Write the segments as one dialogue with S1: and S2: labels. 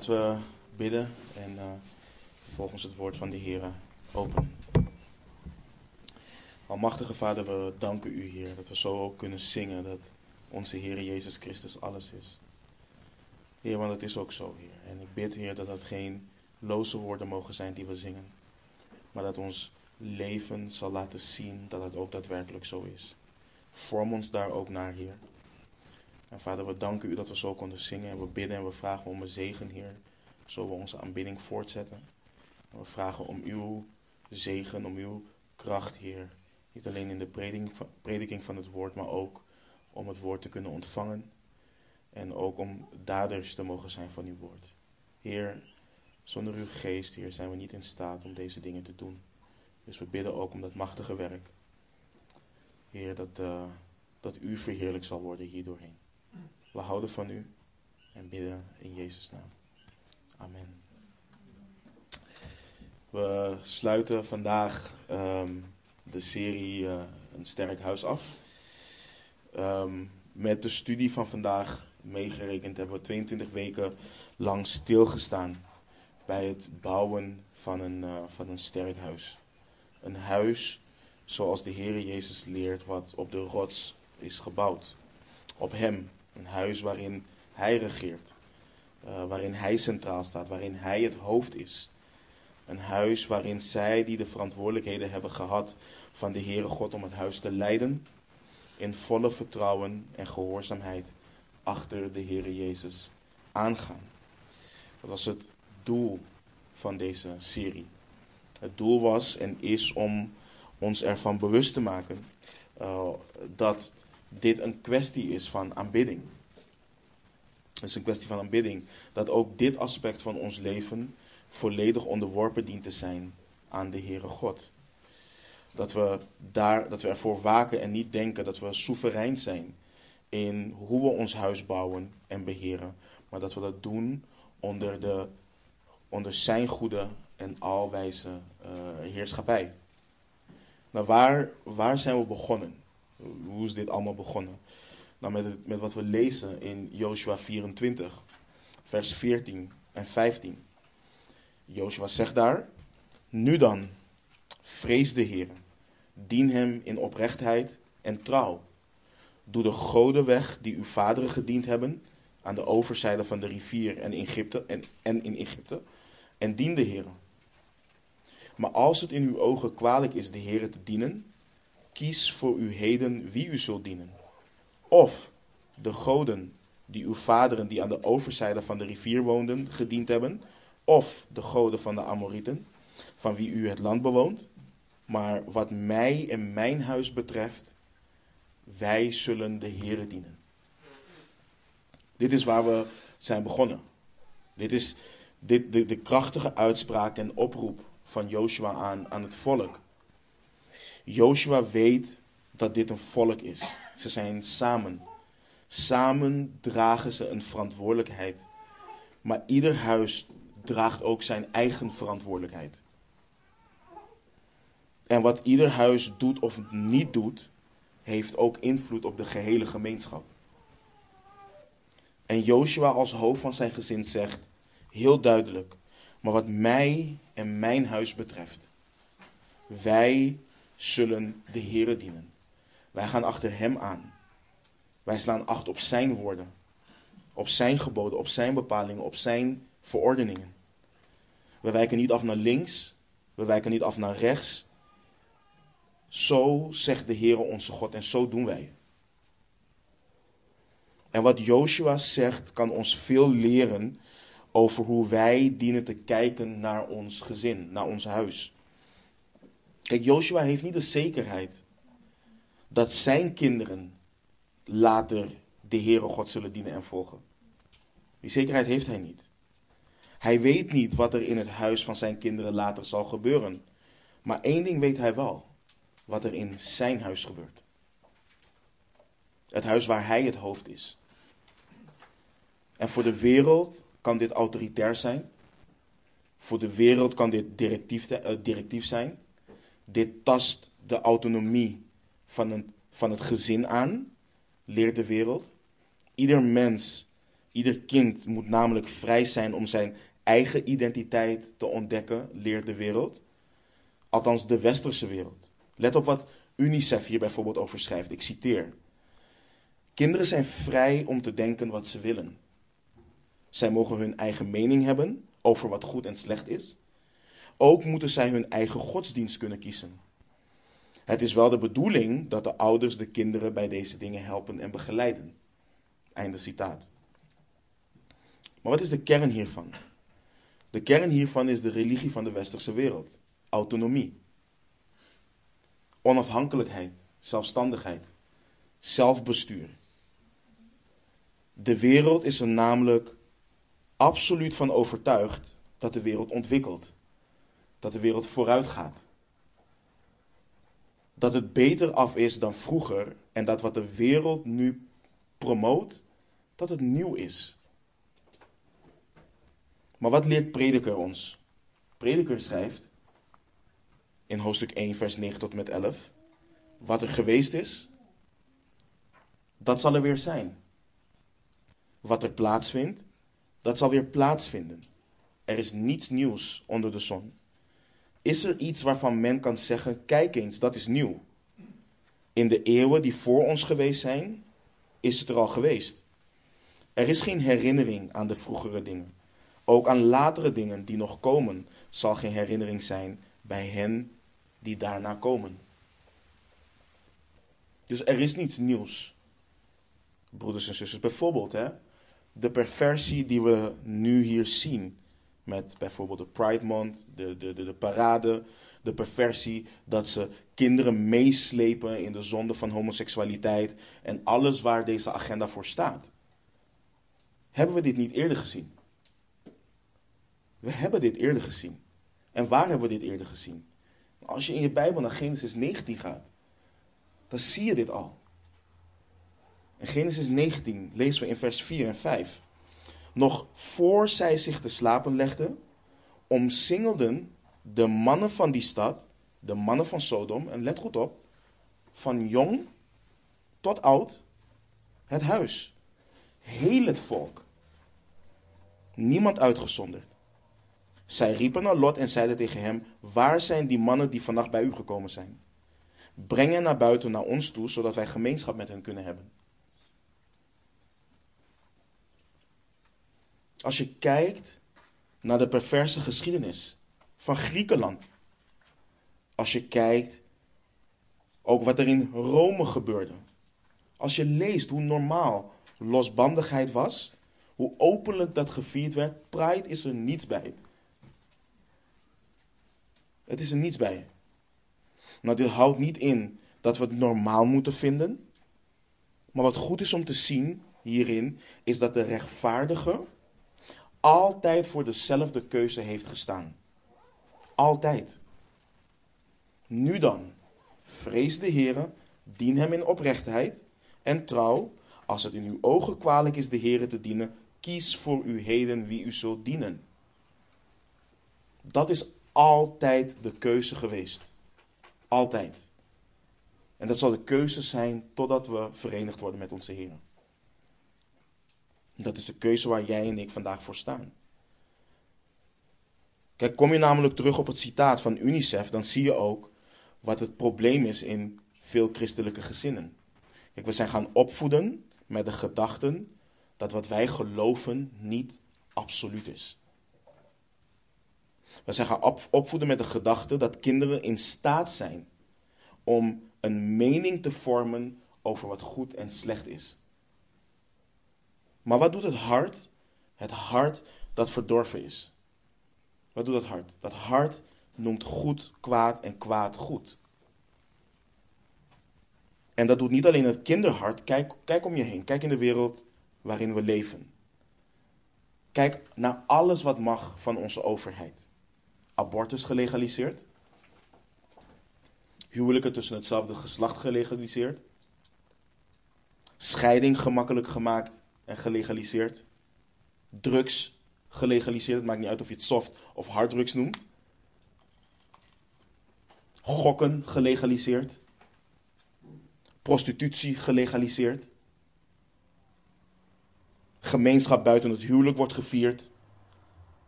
S1: Laten we bidden en uh, vervolgens het woord van de Heer openen. Almachtige Vader, we danken u, Heer, dat we zo ook kunnen zingen dat onze Heer Jezus Christus alles is. Heer, want het is ook zo, Heer. En ik bid, Heer, dat dat geen loze woorden mogen zijn die we zingen, maar dat ons leven zal laten zien dat het ook daadwerkelijk zo is. Vorm ons daar ook naar, Heer. En vader, we danken u dat we zo konden zingen. En we bidden en we vragen om een zegen, Heer. Zo we onze aanbidding voortzetten. En we vragen om uw zegen, om uw kracht, Heer. Niet alleen in de prediking van het woord, maar ook om het woord te kunnen ontvangen. En ook om daders te mogen zijn van uw woord. Heer, zonder uw geest, Heer, zijn we niet in staat om deze dingen te doen. Dus we bidden ook om dat machtige werk. Heer, dat, uh, dat u verheerlijk zal worden hier doorheen. We houden van u en bidden in Jezus' naam. Amen. We sluiten vandaag um, de serie uh, Een Sterk Huis af. Um, met de studie van vandaag meegerekend hebben we 22 weken lang stilgestaan bij het bouwen van een, uh, van een sterk huis. Een huis zoals de Heer Jezus leert, wat op de rots is gebouwd. Op Hem, een huis waarin Hij regeert, uh, waarin Hij centraal staat, waarin Hij het hoofd is. Een huis waarin zij die de verantwoordelijkheden hebben gehad van de Heere God om het huis te leiden, in volle vertrouwen en gehoorzaamheid achter de Heere Jezus aangaan. Dat was het doel van deze serie. Het doel was en is om ons ervan bewust te maken uh, dat dit een kwestie is van aanbidding. Het is een kwestie van aanbidding. Dat ook dit aspect van ons leven volledig onderworpen dient te zijn aan de Heere God. Dat we, daar, dat we ervoor waken en niet denken dat we soeverein zijn in hoe we ons huis bouwen en beheren. Maar dat we dat doen onder, de, onder zijn goede en alwijze uh, heerschappij. Nou, waar, waar zijn we begonnen? Hoe is dit allemaal begonnen? Nou, met, met wat we lezen in Joshua 24, vers 14 en 15. Joshua zegt daar: Nu dan, vrees de Heer, dien hem in oprechtheid en trouw. Doe de goden weg die uw vaderen gediend hebben aan de overzijde van de rivier en, Egypte, en, en in Egypte, en dien de Heer. Maar als het in uw ogen kwalijk is de Heer te dienen, kies voor u heden wie u zult dienen. Of de goden die uw vaderen die aan de overzijde van de rivier woonden gediend hebben, of de goden van de Amorieten, van wie u het land bewoont. Maar wat mij en mijn huis betreft, wij zullen de Heere dienen. Dit is waar we zijn begonnen. Dit is dit, de, de krachtige uitspraak en oproep van Joshua aan, aan het volk. Joshua weet dat dit een volk is. Ze zijn samen. Samen dragen ze een verantwoordelijkheid. Maar ieder huis draagt ook zijn eigen verantwoordelijkheid. En wat ieder huis doet of niet doet, heeft ook invloed op de gehele gemeenschap. En Joshua als hoofd van zijn gezin zegt heel duidelijk: Maar wat mij en mijn huis betreft, wij zullen de Heere dienen. Wij gaan achter Hem aan. Wij slaan acht op Zijn woorden, op Zijn geboden, op Zijn bepalingen, op Zijn verordeningen. We wijken niet af naar links, we wijken niet af naar rechts. Zo zegt de Heere onze God en zo doen wij. En wat Joshua zegt kan ons veel leren over hoe wij dienen te kijken naar ons gezin, naar ons huis. Kijk, Joshua heeft niet de zekerheid dat zijn kinderen later de Heere God zullen dienen en volgen. Die zekerheid heeft hij niet. Hij weet niet wat er in het huis van zijn kinderen later zal gebeuren. Maar één ding weet hij wel: wat er in zijn huis gebeurt. Het huis waar hij het hoofd is. En voor de wereld kan dit autoritair zijn. Voor de wereld kan dit directief, uh, directief zijn. Dit tast de autonomie van, een, van het gezin aan, leert de wereld. Ieder mens Ieder kind moet namelijk vrij zijn om zijn eigen identiteit te ontdekken, leert de wereld. Althans, de westerse wereld. Let op wat UNICEF hier bijvoorbeeld over schrijft. Ik citeer. Kinderen zijn vrij om te denken wat ze willen. Zij mogen hun eigen mening hebben over wat goed en slecht is. Ook moeten zij hun eigen godsdienst kunnen kiezen. Het is wel de bedoeling dat de ouders de kinderen bij deze dingen helpen en begeleiden. Einde citaat. Maar wat is de kern hiervan? De kern hiervan is de religie van de westerse wereld: autonomie, onafhankelijkheid, zelfstandigheid, zelfbestuur. De wereld is er namelijk absoluut van overtuigd dat de wereld ontwikkelt, dat de wereld vooruit gaat. Dat het beter af is dan vroeger en dat wat de wereld nu promoot, dat het nieuw is. Maar wat leert Prediker ons? Prediker schrijft in hoofdstuk 1, vers 9 tot met 11: Wat er geweest is, dat zal er weer zijn. Wat er plaatsvindt, dat zal weer plaatsvinden. Er is niets nieuws onder de zon. Is er iets waarvan men kan zeggen: kijk eens, dat is nieuw? In de eeuwen die voor ons geweest zijn, is het er al geweest. Er is geen herinnering aan de vroegere dingen. Ook aan latere dingen die nog komen, zal geen herinnering zijn bij hen die daarna komen. Dus er is niets nieuws. Broeders en zusters, bijvoorbeeld hè, de perversie die we nu hier zien. Met bijvoorbeeld de Pride Month, de, de, de, de parade, de perversie dat ze kinderen meeslepen in de zonde van homoseksualiteit en alles waar deze agenda voor staat. Hebben we dit niet eerder gezien? We hebben dit eerder gezien. En waar hebben we dit eerder gezien? Als je in je Bijbel naar Genesis 19 gaat, dan zie je dit al. In Genesis 19 lezen we in vers 4 en 5. Nog voor zij zich te slapen legden, omsingelden de mannen van die stad, de mannen van Sodom, en let goed op, van jong tot oud, het huis. Heel het volk. Niemand uitgezonderd. Zij riepen naar Lot en zeiden tegen hem: Waar zijn die mannen die vannacht bij u gekomen zijn? Breng hen naar buiten naar ons toe, zodat wij gemeenschap met hen kunnen hebben. Als je kijkt naar de perverse geschiedenis van Griekenland. Als je kijkt ook wat er in Rome gebeurde. Als je leest hoe normaal losbandigheid was, hoe openlijk dat gevierd werd, pride is er niets bij. Het is er niets bij. Maar dit houdt niet in dat we het normaal moeten vinden. Maar wat goed is om te zien hierin, is dat de rechtvaardige altijd voor dezelfde keuze heeft gestaan. Altijd. Nu dan, vrees de Heer, dien hem in oprechtheid en trouw. Als het in uw ogen kwalijk is de Heer te dienen, kies voor u heden wie u zult dienen. Dat is altijd de keuze geweest. Altijd. En dat zal de keuze zijn totdat we verenigd worden met onze Heer. Dat is de keuze waar jij en ik vandaag voor staan. Kijk, kom je namelijk terug op het citaat van UNICEF, dan zie je ook wat het probleem is in veel christelijke gezinnen. Kijk, we zijn gaan opvoeden met de gedachten dat wat wij geloven niet absoluut is. We zijn gaan opvoeden met de gedachte dat kinderen in staat zijn om een mening te vormen over wat goed en slecht is. Maar wat doet het hart? Het hart dat verdorven is. Wat doet dat hart? Dat hart noemt goed kwaad en kwaad goed. En dat doet niet alleen het kinderhart. Kijk, kijk om je heen. Kijk in de wereld waarin we leven. Kijk naar alles wat mag van onze overheid. Abortus gelegaliseerd. Huwelijken tussen hetzelfde geslacht gelegaliseerd. Scheiding gemakkelijk gemaakt en gelegaliseerd. Drugs gelegaliseerd. Het maakt niet uit of je het soft of harddrugs noemt. Gokken gelegaliseerd. Prostitutie gelegaliseerd. Gemeenschap buiten het huwelijk wordt gevierd.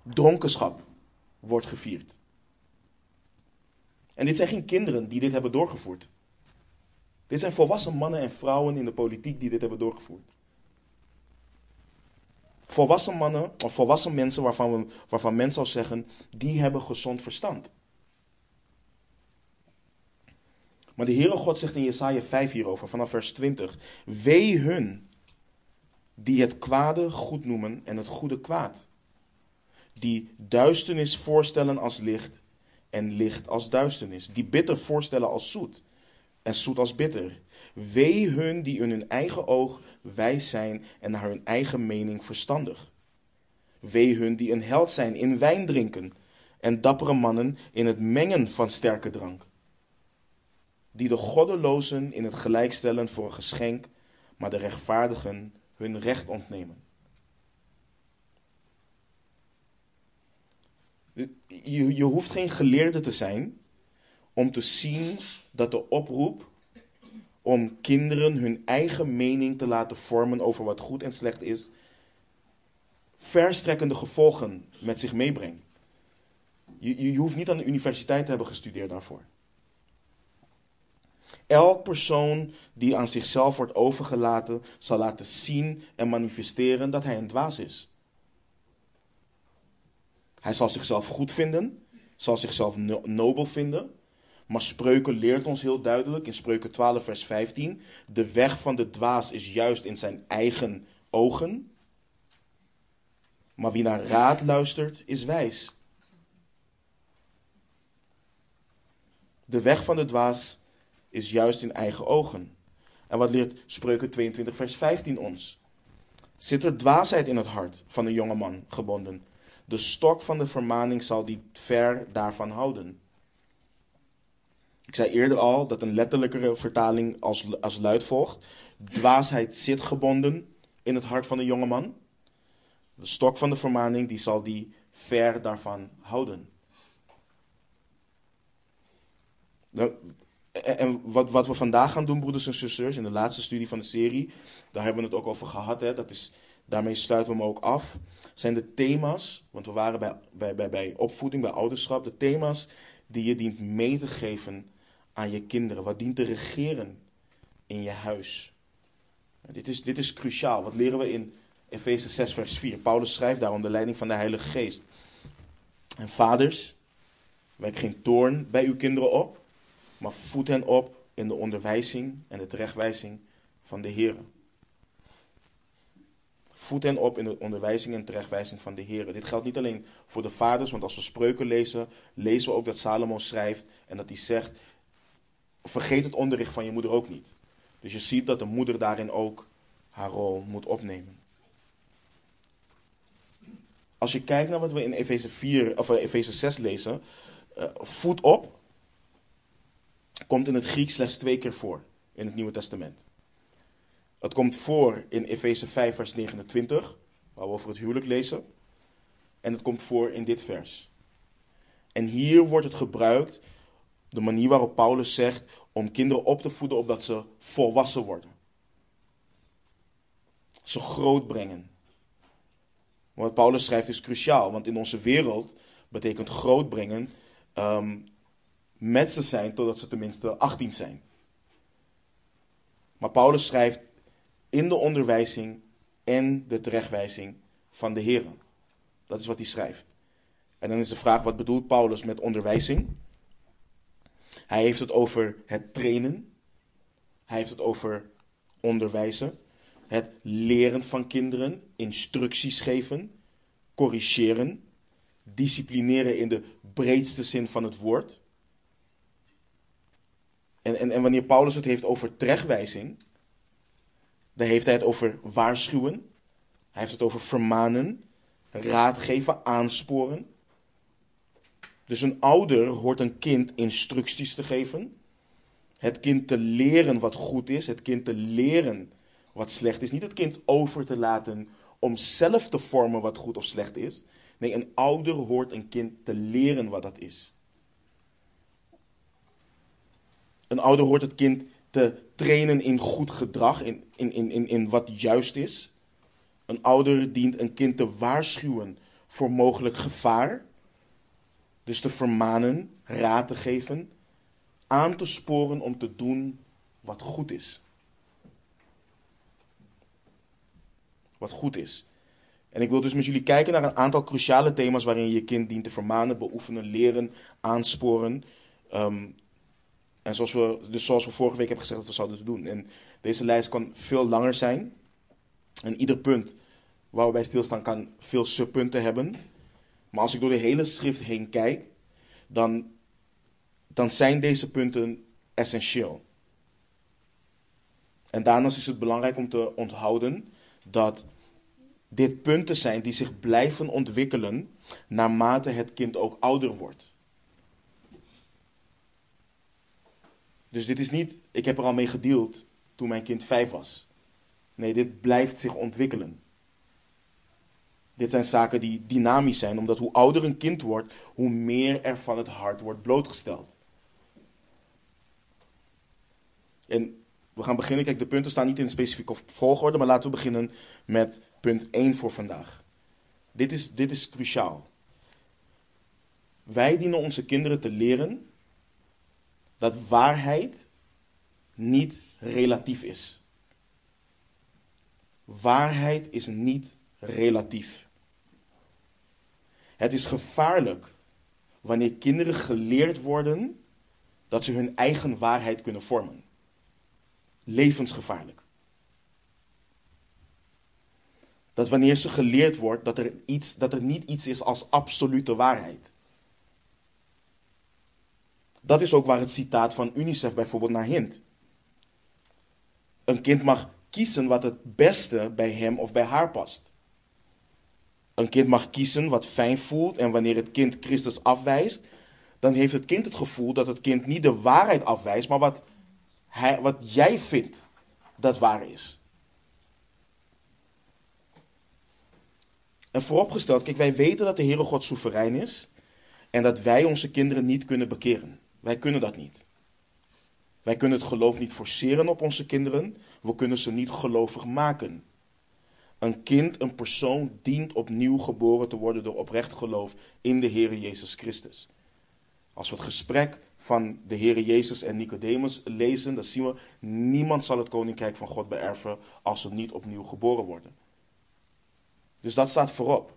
S1: Dronkenschap wordt gevierd. En dit zijn geen kinderen die dit hebben doorgevoerd. Dit zijn volwassen mannen en vrouwen in de politiek die dit hebben doorgevoerd. Volwassen mannen, of volwassen mensen waarvan, we, waarvan men zou zeggen, die hebben gezond verstand. Maar de Heere God zegt in Jesaja 5 hierover, vanaf vers 20. Wee hun die het kwade goed noemen en het goede kwaad. Die duisternis voorstellen als licht en licht als duisternis. Die bitter voorstellen als zoet en zoet als bitter. Wee hun die in hun eigen oog wijs zijn en naar hun eigen mening verstandig. Wee hun die een held zijn in wijn drinken en dappere mannen in het mengen van sterke drank. Die de goddelozen in het gelijk stellen voor een geschenk, maar de rechtvaardigen hun recht ontnemen. Je, je hoeft geen geleerde te zijn om te zien dat de oproep om kinderen hun eigen mening te laten vormen over wat goed en slecht is, verstrekkende gevolgen met zich meebrengt. Je, je hoeft niet aan de universiteit te hebben gestudeerd daarvoor. Elk persoon die aan zichzelf wordt overgelaten, zal laten zien en manifesteren dat hij een dwaas is. Hij zal zichzelf goed vinden, zal zichzelf nobel vinden. Maar spreuken leert ons heel duidelijk in spreuken 12, vers 15: de weg van de dwaas is juist in zijn eigen ogen. Maar wie naar raad luistert, is wijs. De weg van de dwaas is juist in eigen ogen. En wat leert Spreuken 22, vers 15 ons? Zit er dwaasheid in het hart van een jonge man gebonden? De stok van de vermaning zal die ver daarvan houden. Ik zei eerder al dat een letterlijkere vertaling als, als luid volgt. Dwaasheid zit gebonden in het hart van een jonge man. De stok van de vermaning die zal die ver daarvan houden. Nou, en wat, wat we vandaag gaan doen, broeders en zusters, in de laatste studie van de serie, daar hebben we het ook over gehad. Hè, dat is, daarmee sluiten we hem ook af. Zijn de thema's, want we waren bij, bij, bij, bij opvoeding, bij ouderschap, de thema's die je dient mee te geven aan je kinderen. Wat dient te regeren in je huis. Dit is, dit is cruciaal. Wat leren we in Efeze 6, vers 4? Paulus schrijft daar onder leiding van de Heilige Geest. En vaders, wek geen toorn bij uw kinderen op maar voed hen op in de onderwijzing en de terechtwijzing van de Heer. Voed hen op in de onderwijzing en terechtwijzing van de Heer. Dit geldt niet alleen voor de vaders, want als we spreuken lezen, lezen we ook dat Salomo schrijft en dat hij zegt: vergeet het onderricht van je moeder ook niet. Dus je ziet dat de moeder daarin ook haar rol moet opnemen. Als je kijkt naar wat we in Efeze 4 of Efeze 6 lezen, uh, voed op komt in het Grieks slechts twee keer voor in het Nieuwe Testament. Het komt voor in Efeze 5, vers 29, waar we over het huwelijk lezen. En het komt voor in dit vers. En hier wordt het gebruikt, de manier waarop Paulus zegt, om kinderen op te voeden opdat ze volwassen worden. Ze groot brengen. Wat Paulus schrijft is cruciaal, want in onze wereld betekent grootbrengen um, met ze zijn totdat ze tenminste 18 zijn. Maar Paulus schrijft in de onderwijzing en de terechtwijzing van de Heer. Dat is wat hij schrijft. En dan is de vraag, wat bedoelt Paulus met onderwijzing? Hij heeft het over het trainen. Hij heeft het over onderwijzen. Het leren van kinderen, instructies geven, corrigeren, disciplineren in de breedste zin van het woord. En, en, en wanneer Paulus het heeft over terechtwijzing, dan heeft hij het over waarschuwen. Hij heeft het over vermanen, raad geven, aansporen. Dus een ouder hoort een kind instructies te geven. Het kind te leren wat goed is. Het kind te leren wat slecht is. Niet het kind over te laten om zelf te vormen wat goed of slecht is. Nee, een ouder hoort een kind te leren wat dat is. Een ouder hoort het kind te trainen in goed gedrag, in, in, in, in wat juist is. Een ouder dient een kind te waarschuwen voor mogelijk gevaar. Dus te vermanen, raad te geven, aan te sporen om te doen wat goed is. Wat goed is. En ik wil dus met jullie kijken naar een aantal cruciale thema's waarin je je kind dient te vermanen, beoefenen, leren, aansporen. Ehm, en zoals we, dus zoals we vorige week hebben gezegd dat we zouden doen. En deze lijst kan veel langer zijn. En ieder punt waar we bij stilstaan kan veel subpunten hebben. Maar als ik door de hele schrift heen kijk, dan, dan zijn deze punten essentieel. En daarnaast is het belangrijk om te onthouden dat dit punten zijn die zich blijven ontwikkelen naarmate het kind ook ouder wordt. Dus dit is niet, ik heb er al mee gedeeld toen mijn kind vijf was. Nee, dit blijft zich ontwikkelen. Dit zijn zaken die dynamisch zijn, omdat hoe ouder een kind wordt, hoe meer er van het hart wordt blootgesteld. En we gaan beginnen. Kijk, de punten staan niet in specifieke volgorde, maar laten we beginnen met punt 1 voor vandaag. Dit is, dit is cruciaal. Wij dienen onze kinderen te leren dat waarheid niet relatief is. Waarheid is niet relatief. Het is gevaarlijk wanneer kinderen geleerd worden dat ze hun eigen waarheid kunnen vormen. Levensgevaarlijk. Dat wanneer ze geleerd wordt dat er, iets, dat er niet iets is als absolute waarheid. Dat is ook waar het citaat van UNICEF bijvoorbeeld naar hint. Een kind mag kiezen wat het beste bij hem of bij haar past. Een kind mag kiezen wat fijn voelt en wanneer het kind Christus afwijst, dan heeft het kind het gevoel dat het kind niet de waarheid afwijst, maar wat, hij, wat jij vindt dat waar is. En vooropgesteld, kijk, wij weten dat de Heere God soeverein is en dat wij onze kinderen niet kunnen bekeren. Wij kunnen dat niet. Wij kunnen het geloof niet forceren op onze kinderen. We kunnen ze niet gelovig maken. Een kind, een persoon, dient opnieuw geboren te worden door oprecht geloof in de Heer Jezus Christus. Als we het gesprek van de Heer Jezus en Nicodemus lezen, dan zien we, niemand zal het koninkrijk van God beërven als ze niet opnieuw geboren worden. Dus dat staat voorop.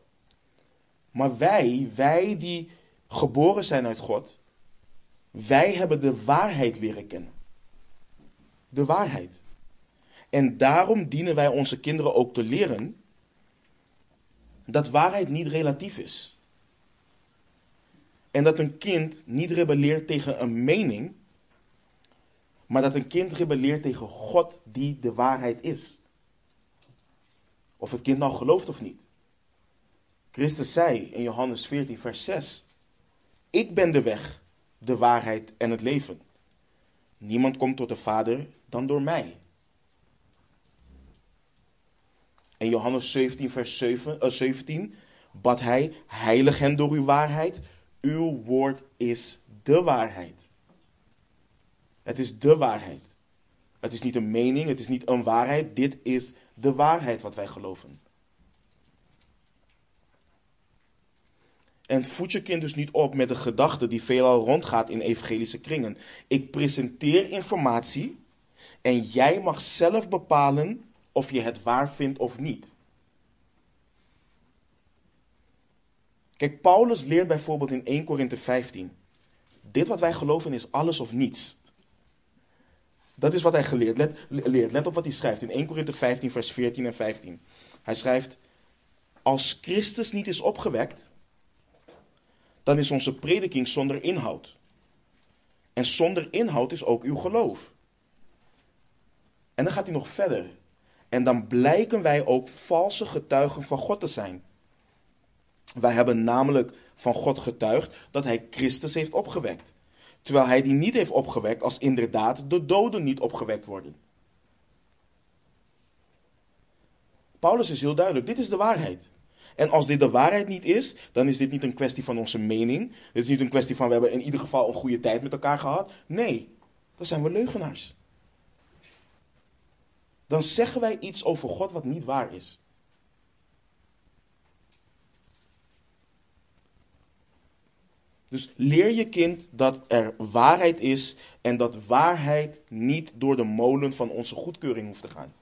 S1: Maar wij, wij die geboren zijn uit God, wij hebben de waarheid leren kennen. De waarheid. En daarom dienen wij onze kinderen ook te leren dat waarheid niet relatief is. En dat een kind niet rebelleert tegen een mening, maar dat een kind rebelleert tegen God die de waarheid is. Of het kind nou gelooft of niet. Christus zei in Johannes 14, vers 6: Ik ben de weg, de waarheid en het leven. Niemand komt tot de Vader dan door mij. In Johannes 17, vers 7, uh, 17 bad hij, heilig hen door uw waarheid. Uw woord is de waarheid. Het is de waarheid. Het is niet een mening, het is niet een waarheid. Dit is de waarheid wat wij geloven. En voed je kind dus niet op met de gedachte die veelal rondgaat in evangelische kringen. Ik presenteer informatie en jij mag zelf bepalen of je het waar vindt of niet. Kijk, Paulus leert bijvoorbeeld in 1 Korinthe 15. Dit wat wij geloven is alles of niets. Dat is wat hij geleerd. Let, leert. Let op wat hij schrijft in 1 Korinthe 15, vers 14 en 15. Hij schrijft: Als Christus niet is opgewekt, dan is onze prediking zonder inhoud. En zonder inhoud is ook uw geloof. En dan gaat hij nog verder. En dan blijken wij ook valse getuigen van God te zijn. Wij hebben namelijk van God getuigd dat hij Christus heeft opgewekt. Terwijl hij die niet heeft opgewekt als inderdaad de doden niet opgewekt worden. Paulus is heel duidelijk, dit is de waarheid. En als dit de waarheid niet is, dan is dit niet een kwestie van onze mening. Dit is niet een kwestie van we hebben in ieder geval een goede tijd met elkaar gehad. Nee, dan zijn we leugenaars. Dan zeggen wij iets over God wat niet waar is. Dus leer je kind dat er waarheid is en dat waarheid niet door de molen van onze goedkeuring hoeft te gaan.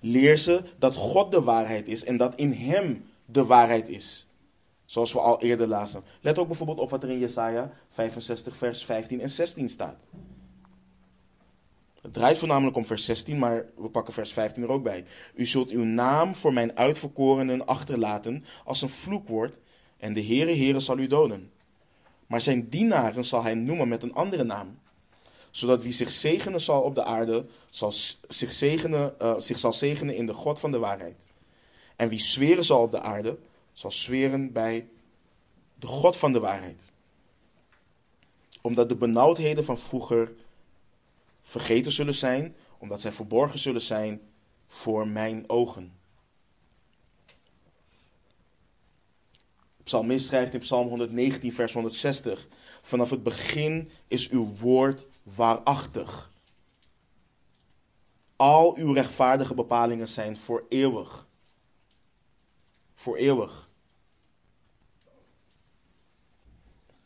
S1: Leer ze dat God de waarheid is en dat in Hem de waarheid is. Zoals we al eerder lazen. Let ook bijvoorbeeld op wat er in Jesaja 65, vers 15 en 16 staat. Het draait voornamelijk om vers 16, maar we pakken vers 15 er ook bij. U zult uw naam voor mijn uitverkorenen achterlaten als een vloekwoord en de Heere Heere zal u doden. Maar zijn dienaren zal hij noemen met een andere naam. Zodat wie zich zegenen zal op de aarde, zal zich, zegenen, uh, zich zal zegenen in de God van de waarheid. En wie zweren zal op de aarde, zal zweren bij de God van de waarheid. Omdat de benauwdheden van vroeger vergeten zullen zijn, omdat zij verborgen zullen zijn voor mijn ogen. Psalmist schrijft in Psalm 119, vers 160: Vanaf het begin is uw woord waarachtig. Al uw rechtvaardige bepalingen zijn voor eeuwig. Voor eeuwig.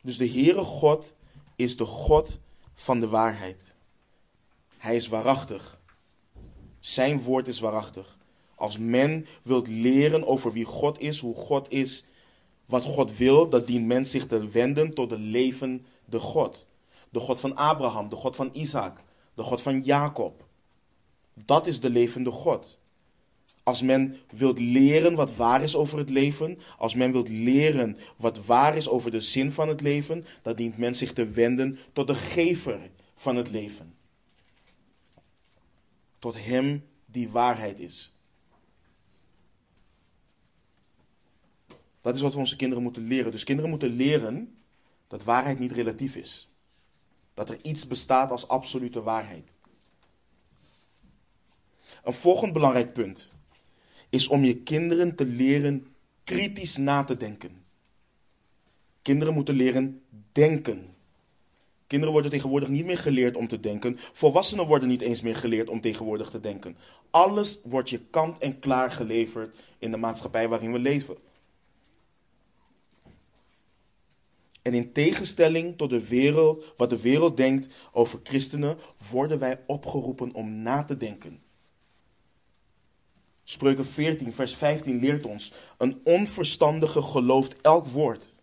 S1: Dus de Heere God is de God van de waarheid. Hij is waarachtig. Zijn woord is waarachtig. Als men wilt leren over wie God is, hoe God is, wat God wil, dat dient men zich te wenden tot de levende God. De God van Abraham, de God van Isaac, de God van Jacob. Dat is de levende God. Als men wilt leren wat waar is over het leven, als men wilt leren wat waar is over de zin van het leven, dan dient men zich te wenden tot de gever van het leven. Tot hem die waarheid is. Dat is wat we onze kinderen moeten leren. Dus kinderen moeten leren dat waarheid niet relatief is. Dat er iets bestaat als absolute waarheid. Een volgend belangrijk punt is om je kinderen te leren kritisch na te denken. Kinderen moeten leren denken. Kinderen worden tegenwoordig niet meer geleerd om te denken. Volwassenen worden niet eens meer geleerd om tegenwoordig te denken. Alles wordt je kant en klaar geleverd in de maatschappij waarin we leven. En in tegenstelling tot de wereld, wat de wereld denkt over christenen, worden wij opgeroepen om na te denken. Spreuken 14, vers 15 leert ons: een onverstandige gelooft elk woord.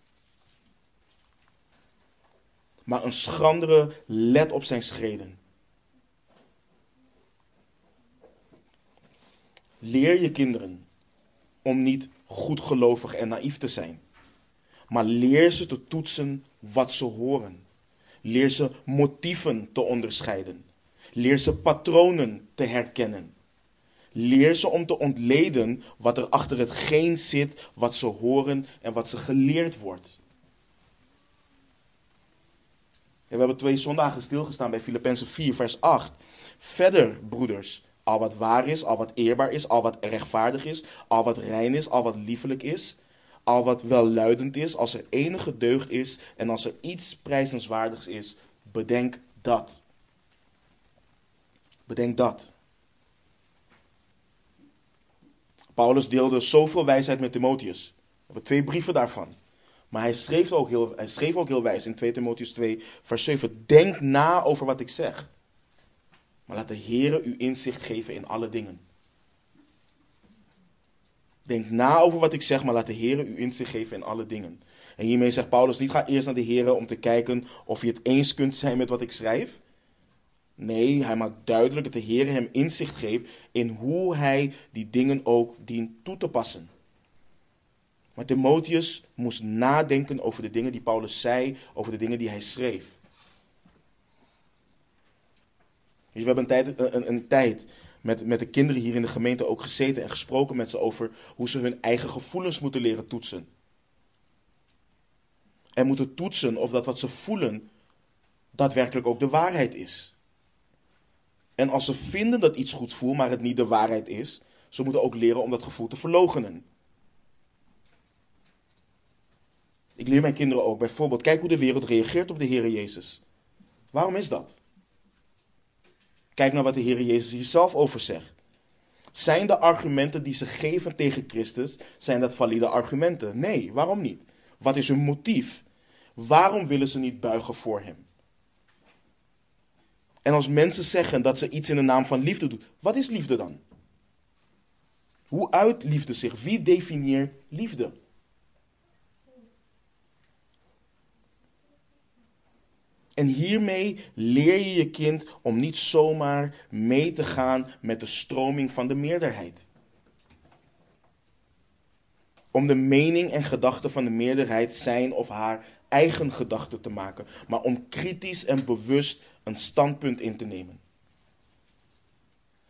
S1: Maar een schrandere let op zijn schreden. Leer je kinderen om niet goedgelovig en naïef te zijn. Maar leer ze te toetsen wat ze horen. Leer ze motieven te onderscheiden. Leer ze patronen te herkennen. Leer ze om te ontleden wat er achter hetgeen zit, wat ze horen en wat ze geleerd wordt. we hebben twee zondagen stilgestaan bij Filippenzen 4, vers 8. Verder, broeders, al wat waar is, al wat eerbaar is, al wat rechtvaardig is, al wat rein is, al wat liefelijk is, al wat welluidend is, als er enige deugd is en als er iets prijzenswaardigs is, bedenk dat. Bedenk dat. Paulus deelde zoveel wijsheid met Timotheus. We hebben twee brieven daarvan. Maar hij schreef ook heel, hij schreef ook heel wijs in 2 Timotheus 2, vers 7. Denk na over wat ik zeg. Maar laat de Heer u inzicht geven in alle dingen. Denk na over wat ik zeg, maar laat de Heer u inzicht geven in alle dingen. En hiermee zegt Paulus niet ga eerst naar de Heer om te kijken of je het eens kunt zijn met wat ik schrijf. Nee, hij maakt duidelijk dat de Heer hem inzicht geeft in hoe hij die dingen ook dient toe te passen. Maar Timotheus moest nadenken over de dingen die Paulus zei, over de dingen die hij schreef. Dus we hebben een tijd, een, een tijd met, met de kinderen hier in de gemeente ook gezeten en gesproken met ze over hoe ze hun eigen gevoelens moeten leren toetsen. En moeten toetsen of dat wat ze voelen daadwerkelijk ook de waarheid is. En als ze vinden dat iets goed voelt, maar het niet de waarheid is, ze moeten ook leren om dat gevoel te verlogenen. Ik leer mijn kinderen ook bijvoorbeeld, kijk hoe de wereld reageert op de Heer Jezus. Waarom is dat? Kijk naar wat de Heer Jezus hier zelf over zegt. Zijn de argumenten die ze geven tegen Christus, zijn dat valide argumenten? Nee, waarom niet? Wat is hun motief? Waarom willen ze niet buigen voor Hem? En als mensen zeggen dat ze iets in de naam van liefde doen, wat is liefde dan? Hoe uit liefde zich? Wie definieert liefde? En hiermee leer je je kind om niet zomaar mee te gaan met de stroming van de meerderheid. Om de mening en gedachten van de meerderheid zijn of haar eigen gedachten te maken, maar om kritisch en bewust een standpunt in te nemen.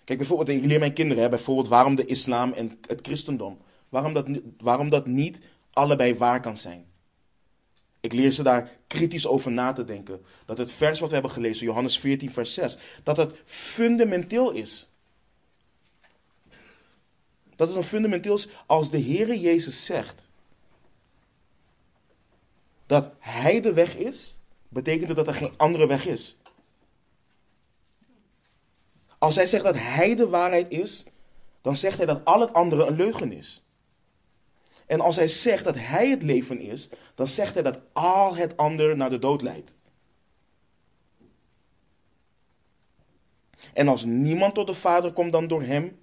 S1: Kijk, bijvoorbeeld, ik leer mijn kinderen hè, bijvoorbeeld waarom de islam en het christendom, waarom dat, waarom dat niet allebei waar kan zijn. Ik leer ze daar kritisch over na te denken. Dat het vers wat we hebben gelezen, Johannes 14, vers 6, dat het fundamenteel is. Dat het een fundamenteel is als de Heere Jezus zegt dat Hij de weg is, betekent dat er geen andere weg is. Als hij zegt dat hij de waarheid is, dan zegt hij dat al het andere een leugen is. En als hij zegt dat hij het leven is, dan zegt hij dat al het andere naar de dood leidt. En als niemand tot de Vader komt dan door hem,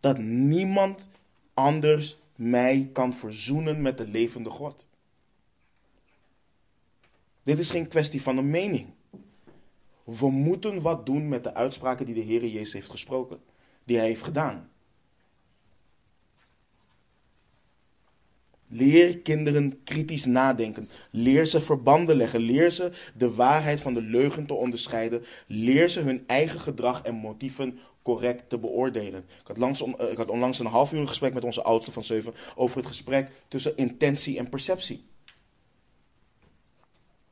S1: dat niemand anders mij kan verzoenen met de levende God. Dit is geen kwestie van een mening. We moeten wat doen met de uitspraken die de Heer Jezus heeft gesproken, die hij heeft gedaan. Leer kinderen kritisch nadenken. Leer ze verbanden leggen. Leer ze de waarheid van de leugen te onderscheiden. Leer ze hun eigen gedrag en motieven correct te beoordelen. Ik had, eh, ik had onlangs een half uur gesprek met onze oudste van zeven over het gesprek tussen intentie en perceptie.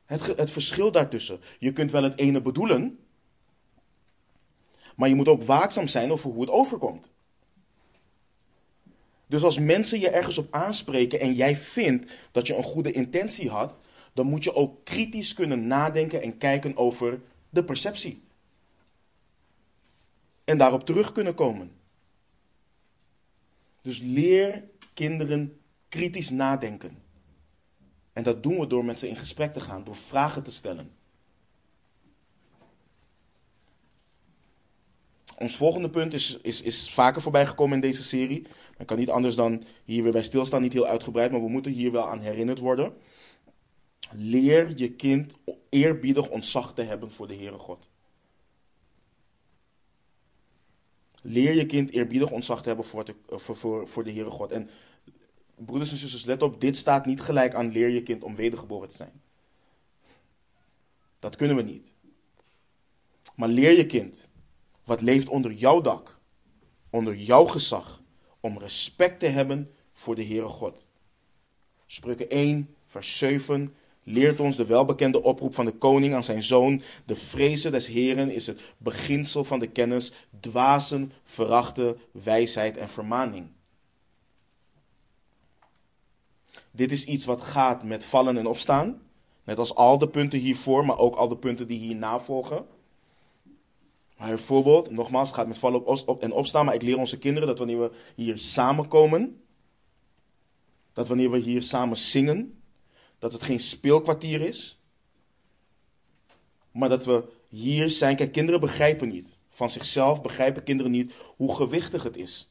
S1: Het, het verschil daartussen. Je kunt wel het ene bedoelen, maar je moet ook waakzaam zijn over hoe het overkomt. Dus als mensen je ergens op aanspreken en jij vindt dat je een goede intentie had, dan moet je ook kritisch kunnen nadenken en kijken over de perceptie. En daarop terug kunnen komen. Dus leer kinderen kritisch nadenken. En dat doen we door met ze in gesprek te gaan, door vragen te stellen. Ons volgende punt is, is, is vaker voorbij gekomen in deze serie. Ik kan niet anders dan hier weer bij stilstaan, niet heel uitgebreid, maar we moeten hier wel aan herinnerd worden. Leer je kind eerbiedig ontzag te hebben voor de Heere God. Leer je kind eerbiedig ontzag te hebben voor de, voor, voor, voor de Heere God. En broeders en zusters, let op, dit staat niet gelijk aan leer je kind om wedergeboren te zijn. Dat kunnen we niet. Maar leer je kind, wat leeft onder jouw dak, onder jouw gezag, om respect te hebben voor de Heere God. Spreuken 1, vers 7 leert ons de welbekende oproep van de koning aan zijn zoon. De vrezen des Heren is het beginsel van de kennis, dwazen verachten wijsheid en vermaning. Dit is iets wat gaat met vallen en opstaan. Net als al de punten hiervoor, maar ook al de punten die hierna volgen. Maar bijvoorbeeld, nogmaals, het gaat met vallen op, en opstaan. Maar ik leer onze kinderen dat wanneer we hier samenkomen, dat wanneer we hier samen zingen, dat het geen speelkwartier is. Maar dat we hier zijn. Kijk, kinderen begrijpen niet. Van zichzelf begrijpen kinderen niet hoe gewichtig het is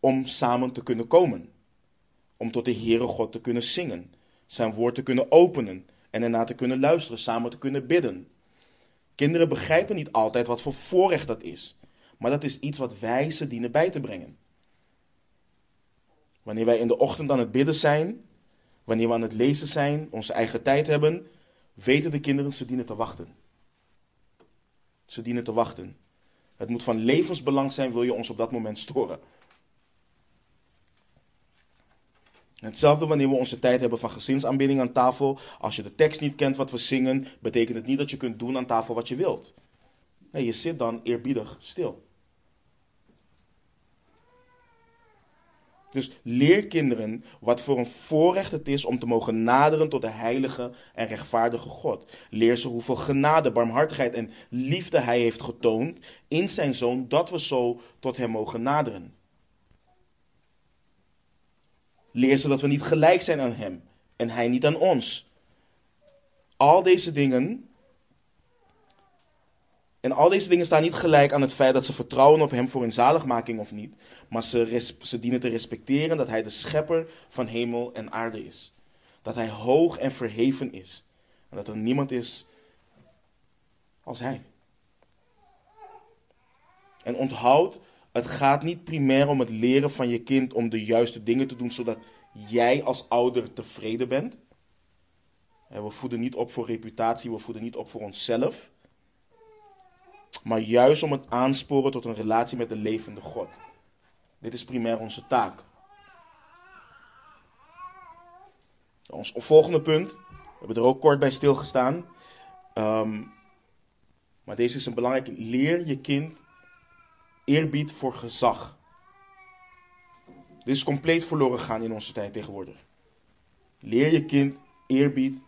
S1: om samen te kunnen komen om tot de Heere God te kunnen zingen, zijn woord te kunnen openen en erna te kunnen luisteren, samen te kunnen bidden. Kinderen begrijpen niet altijd wat voor voorrecht dat is, maar dat is iets wat wij ze dienen bij te brengen. Wanneer wij in de ochtend aan het bidden zijn, wanneer we aan het lezen zijn, onze eigen tijd hebben, weten de kinderen ze dienen te wachten. Ze dienen te wachten. Het moet van levensbelang zijn, wil je ons op dat moment storen. Hetzelfde wanneer we onze tijd hebben van gezinsaanbidding aan tafel. Als je de tekst niet kent wat we zingen, betekent het niet dat je kunt doen aan tafel wat je wilt. Nee, je zit dan eerbiedig stil. Dus leer kinderen wat voor een voorrecht het is om te mogen naderen tot de heilige en rechtvaardige God. Leer ze hoeveel genade, barmhartigheid en liefde Hij heeft getoond in zijn Zoon, dat we zo tot Hem mogen naderen. Leer ze dat we niet gelijk zijn aan Hem en Hij niet aan ons. Al deze dingen. En al deze dingen staan niet gelijk aan het feit dat ze vertrouwen op Hem voor hun zaligmaking of niet. Maar ze, ze dienen te respecteren dat Hij de schepper van hemel en aarde is. Dat Hij hoog en verheven is. En dat er niemand is als Hij. En onthoud, het gaat niet primair om het leren van je kind om de juiste dingen te doen, zodat jij als ouder tevreden bent. We voeden niet op voor reputatie, we voeden niet op voor onszelf. Maar juist om het aansporen tot een relatie met de levende God. Dit is primair onze taak. Ons volgende punt, we hebben er ook kort bij stilgestaan. Um, maar deze is een belangrijk. Leer je kind eerbied voor gezag. Dit is compleet verloren gegaan in onze tijd tegenwoordig. Leer je kind eerbied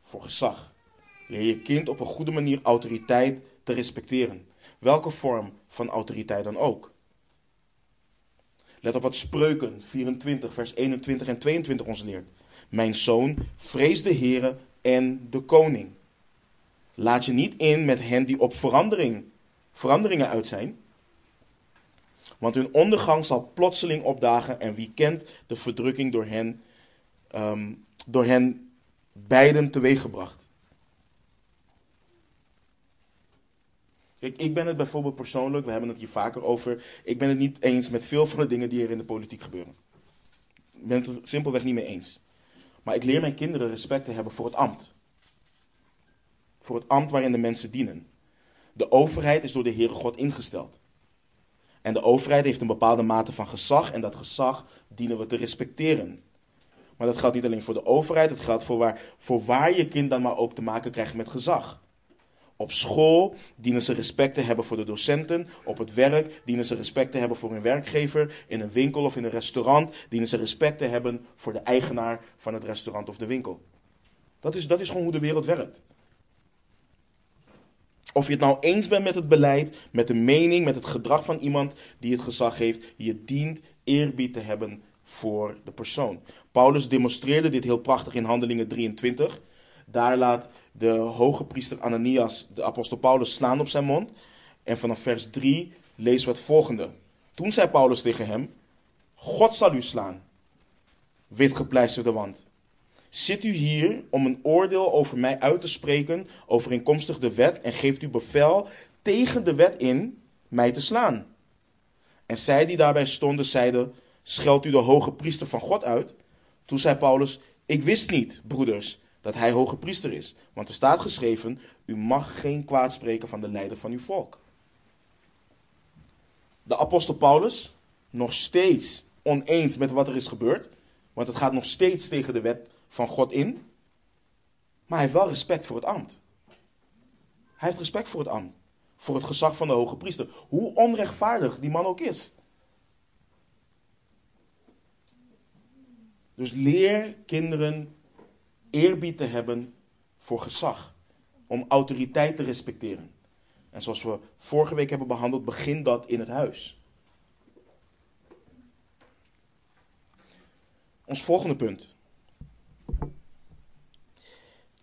S1: voor gezag. Leer je kind op een goede manier autoriteit te respecteren. Welke vorm van autoriteit dan ook. Let op wat Spreuken 24, vers 21 en 22 ons leert. Mijn zoon, vrees de Heere en de koning. Laat je niet in met hen die op verandering, veranderingen uit zijn. Want hun ondergang zal plotseling opdagen en wie kent de verdrukking door hen, um, door hen beiden teweeggebracht. Kijk, ik ben het bijvoorbeeld persoonlijk, we hebben het hier vaker over, ik ben het niet eens met veel van de dingen die er in de politiek gebeuren. Ik ben het er simpelweg niet mee eens. Maar ik leer mijn kinderen respect te hebben voor het ambt voor het ambt waarin de mensen dienen. De overheid is door de Heere God ingesteld. En de overheid heeft een bepaalde mate van gezag en dat gezag dienen we te respecteren. Maar dat geldt niet alleen voor de overheid, het geldt voor waar, voor waar je kind dan maar ook te maken krijgt met gezag. Op school dienen ze respect te hebben voor de docenten. Op het werk dienen ze respect te hebben voor hun werkgever. In een winkel of in een restaurant dienen ze respect te hebben voor de eigenaar van het restaurant of de winkel. Dat is, dat is gewoon hoe de wereld werkt. Of je het nou eens bent met het beleid, met de mening, met het gedrag van iemand die het gezag heeft, je dient eerbied te hebben voor de persoon. Paulus demonstreerde dit heel prachtig in Handelingen 23. Daar laat de hoge priester Ananias de apostel Paulus slaan op zijn mond. En vanaf vers 3 lezen we het volgende. Toen zei Paulus tegen hem: God zal u slaan, witgepleisterde wand. Zit u hier om een oordeel over mij uit te spreken, overeenkomstig de wet, en geeft u bevel tegen de wet in mij te slaan? En zij die daarbij stonden, zeiden: Scheldt u de hoge priester van God uit? Toen zei Paulus: Ik wist niet, broeders, dat hij hoge priester is. Want er staat geschreven: U mag geen kwaad spreken van de leider van uw volk. De apostel Paulus, nog steeds oneens met wat er is gebeurd, want het gaat nog steeds tegen de wet van God in. Maar hij heeft wel respect voor het ambt. Hij heeft respect voor het ambt. Voor het gezag van de hoge priester. Hoe onrechtvaardig die man ook is. Dus leer kinderen eerbied te hebben voor gezag. Om autoriteit te respecteren. En zoals we vorige week hebben behandeld, begint dat in het huis. Ons volgende punt.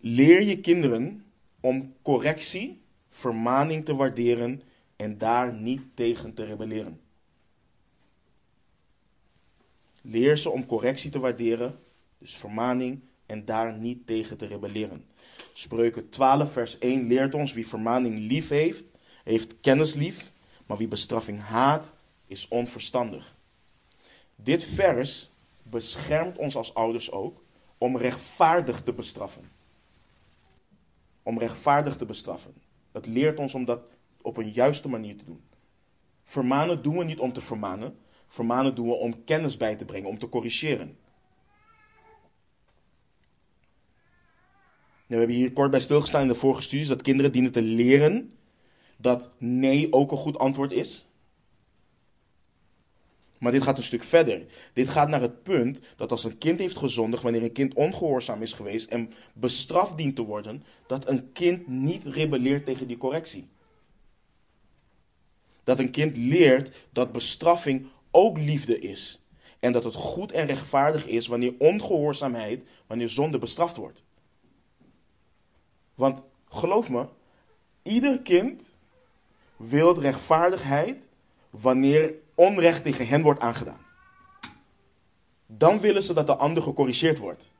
S1: Leer je kinderen om correctie, vermaning te waarderen en daar niet tegen te rebelleren. Leer ze om correctie te waarderen, dus vermaning, en daar niet tegen te rebelleren. Spreuken 12, vers 1 leert ons: wie vermaning lief heeft, heeft kennis lief, maar wie bestraffing haat, is onverstandig. Dit vers beschermt ons als ouders ook om rechtvaardig te bestraffen om rechtvaardig te bestraffen. Dat leert ons om dat op een juiste manier te doen. Vermanen doen we niet om te vermanen. Vermanen doen we om kennis bij te brengen, om te corrigeren. we hebben hier kort bij stilgestaan in de vorige studies dat kinderen dienen te leren dat nee ook een goed antwoord is. Maar dit gaat een stuk verder. Dit gaat naar het punt dat als een kind heeft gezondigd, wanneer een kind ongehoorzaam is geweest en bestraft dient te worden, dat een kind niet rebelleert tegen die correctie. Dat een kind leert dat bestraffing ook liefde is. En dat het goed en rechtvaardig is wanneer ongehoorzaamheid, wanneer zonde bestraft wordt. Want geloof me, ieder kind wil rechtvaardigheid wanneer onrecht tegen hen wordt aangedaan. Dan willen ze dat de ander gecorrigeerd wordt.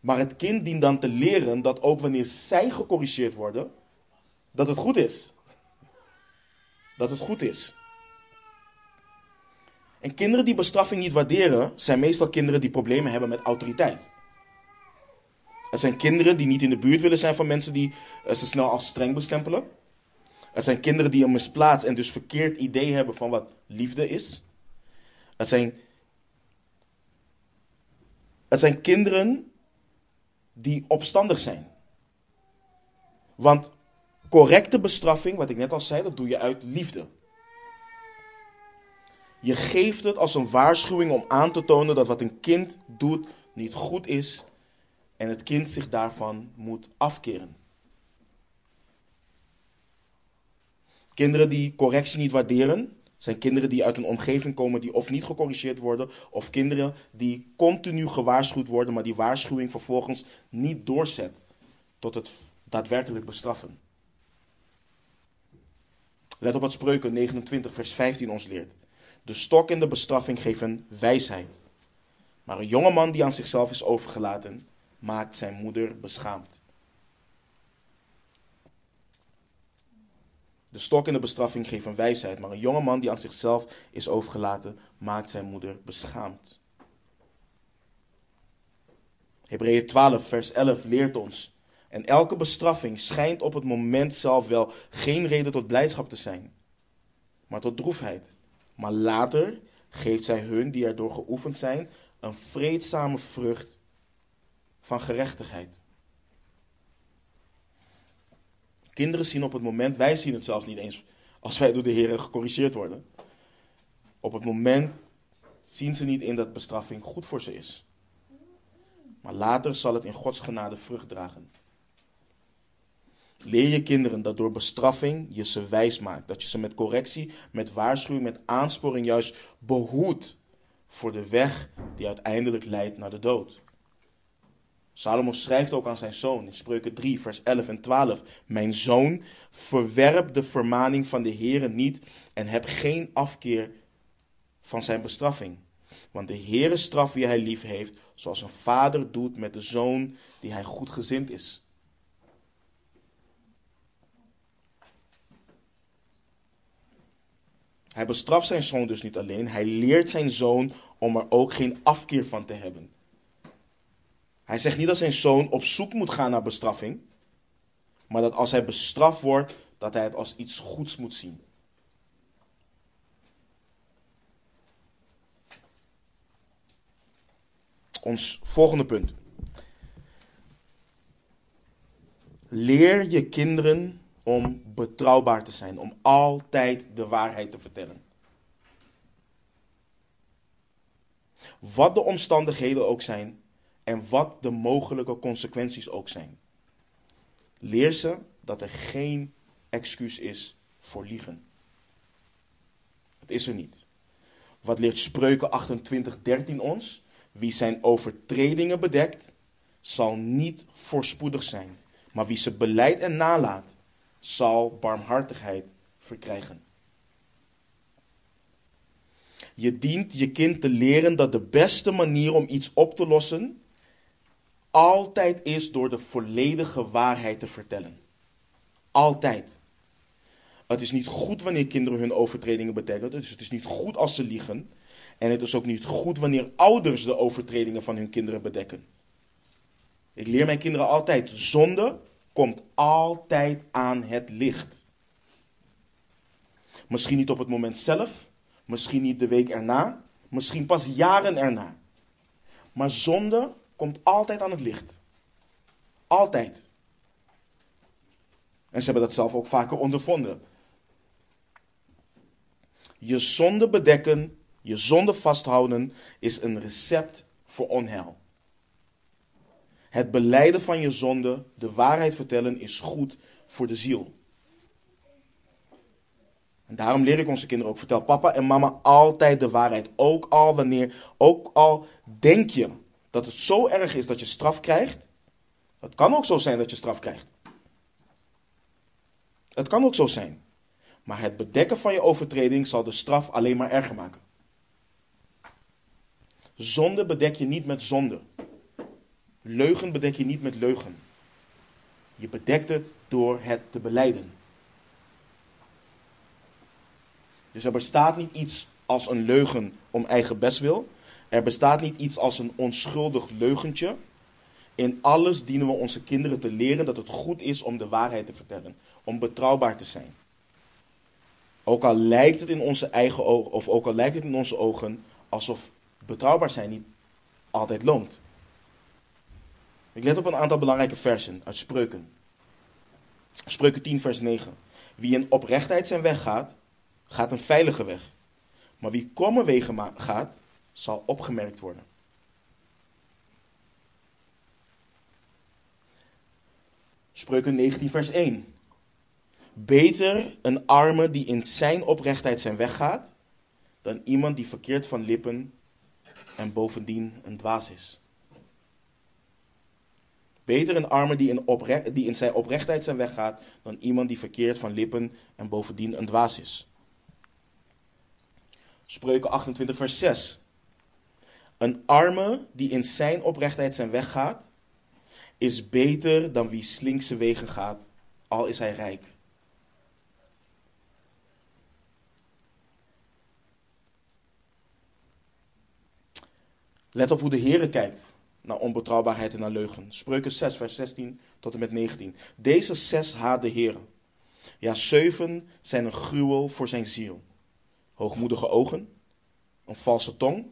S1: Maar het kind dient dan te leren dat ook wanneer zij gecorrigeerd worden, dat het goed is. Dat het goed is. En kinderen die bestraffing niet waarderen, zijn meestal kinderen die problemen hebben met autoriteit. Het zijn kinderen die niet in de buurt willen zijn van mensen die uh, ze snel als streng bestempelen. Het zijn kinderen die een misplaatst en dus verkeerd idee hebben van wat liefde is. Het zijn, het zijn kinderen die opstandig zijn. Want correcte bestraffing, wat ik net al zei, dat doe je uit liefde. Je geeft het als een waarschuwing om aan te tonen dat wat een kind doet niet goed is en het kind zich daarvan moet afkeren. Kinderen die correctie niet waarderen, zijn kinderen die uit een omgeving komen die of niet gecorrigeerd worden, of kinderen die continu gewaarschuwd worden, maar die waarschuwing vervolgens niet doorzet tot het daadwerkelijk bestraffen. Let op wat Spreuken 29, vers 15 ons leert. De stok en de bestraffing geven wijsheid. Maar een jonge man die aan zichzelf is overgelaten, maakt zijn moeder beschaamd. De stok en de bestraffing geven wijsheid, maar een jonge man die aan zichzelf is overgelaten, maakt zijn moeder beschaamd. Hebreeën 12, vers 11 leert ons. En elke bestraffing schijnt op het moment zelf wel geen reden tot blijdschap te zijn, maar tot droefheid. Maar later geeft zij hun die erdoor geoefend zijn een vreedzame vrucht van gerechtigheid. Kinderen zien op het moment, wij zien het zelfs niet eens als wij door de Heer gecorrigeerd worden. Op het moment zien ze niet in dat bestraffing goed voor ze is. Maar later zal het in Gods genade vrucht dragen. Leer je kinderen dat door bestraffing je ze wijs maakt. Dat je ze met correctie, met waarschuwing, met aansporing juist behoedt voor de weg die uiteindelijk leidt naar de dood. Salomo schrijft ook aan zijn zoon in Spreuken 3, vers 11 en 12. Mijn zoon, verwerp de vermaning van de Heere niet en heb geen afkeer van zijn bestraffing. Want de Heere straf wie hij lief heeft, zoals een vader doet met de zoon die hij goedgezind is. Hij bestraft zijn zoon dus niet alleen, hij leert zijn zoon om er ook geen afkeer van te hebben. Hij zegt niet dat zijn zoon op zoek moet gaan naar bestraffing, maar dat als hij bestraft wordt, dat hij het als iets goeds moet zien. Ons volgende punt. Leer je kinderen om betrouwbaar te zijn, om altijd de waarheid te vertellen. Wat de omstandigheden ook zijn en wat de mogelijke consequenties ook zijn. Leer ze dat er geen excuus is voor liegen. Het is er niet. Wat leert Spreuken 28, 13 ons? Wie zijn overtredingen bedekt, zal niet voorspoedig zijn. Maar wie ze beleidt en nalaat, zal barmhartigheid verkrijgen. Je dient je kind te leren dat de beste manier om iets op te lossen altijd is door de volledige waarheid te vertellen. Altijd. Het is niet goed wanneer kinderen hun overtredingen bedekken. Dus het is niet goed als ze liegen. En het is ook niet goed wanneer ouders de overtredingen van hun kinderen bedekken. Ik leer mijn kinderen altijd: zonde komt altijd aan het licht. Misschien niet op het moment zelf, misschien niet de week erna, misschien pas jaren erna. Maar zonde komt altijd aan het licht. Altijd. En ze hebben dat zelf ook vaker ondervonden. Je zonde bedekken, je zonde vasthouden is een recept voor onheil. Het beleiden van je zonde, de waarheid vertellen, is goed voor de ziel. En daarom leer ik onze kinderen ook. Vertel papa en mama altijd de waarheid. Ook al wanneer, ook al denk je dat het zo erg is dat je straf krijgt. Het kan ook zo zijn dat je straf krijgt. Het kan ook zo zijn. Maar het bedekken van je overtreding zal de straf alleen maar erger maken. Zonde bedek je niet met zonde. Leugen bedek je niet met leugen. Je bedekt het door het te beleiden. Dus er bestaat niet iets als een leugen om eigen bestwil. Er bestaat niet iets als een onschuldig leugentje. In alles dienen we onze kinderen te leren dat het goed is om de waarheid te vertellen, om betrouwbaar te zijn. Ook al lijkt het in onze eigen ogen, of ook al lijkt het in onze ogen alsof betrouwbaar zijn niet altijd loont. Ik let op een aantal belangrijke versen uit Spreuken. Spreuken 10, vers 9. Wie in oprechtheid zijn weg gaat, gaat een veilige weg. Maar wie kromme wegen gaat, zal opgemerkt worden. Spreuken 19, vers 1. Beter een arme die in zijn oprechtheid zijn weg gaat, dan iemand die verkeerd van lippen en bovendien een dwaas is. Beter een arme die in, die in zijn oprechtheid zijn weg gaat, dan iemand die verkeerd van lippen en bovendien een dwaas is. Spreuken 28, vers 6. Een arme die in zijn oprechtheid zijn weg gaat, is beter dan wie slinkse wegen gaat, al is hij rijk. Let op hoe de Heere kijkt naar onbetrouwbaarheid en naar leugen. Spreuken 6, vers 16 tot en met 19. Deze zes haat de Heer. Ja, zeven zijn een gruwel voor zijn ziel. Hoogmoedige ogen, een valse tong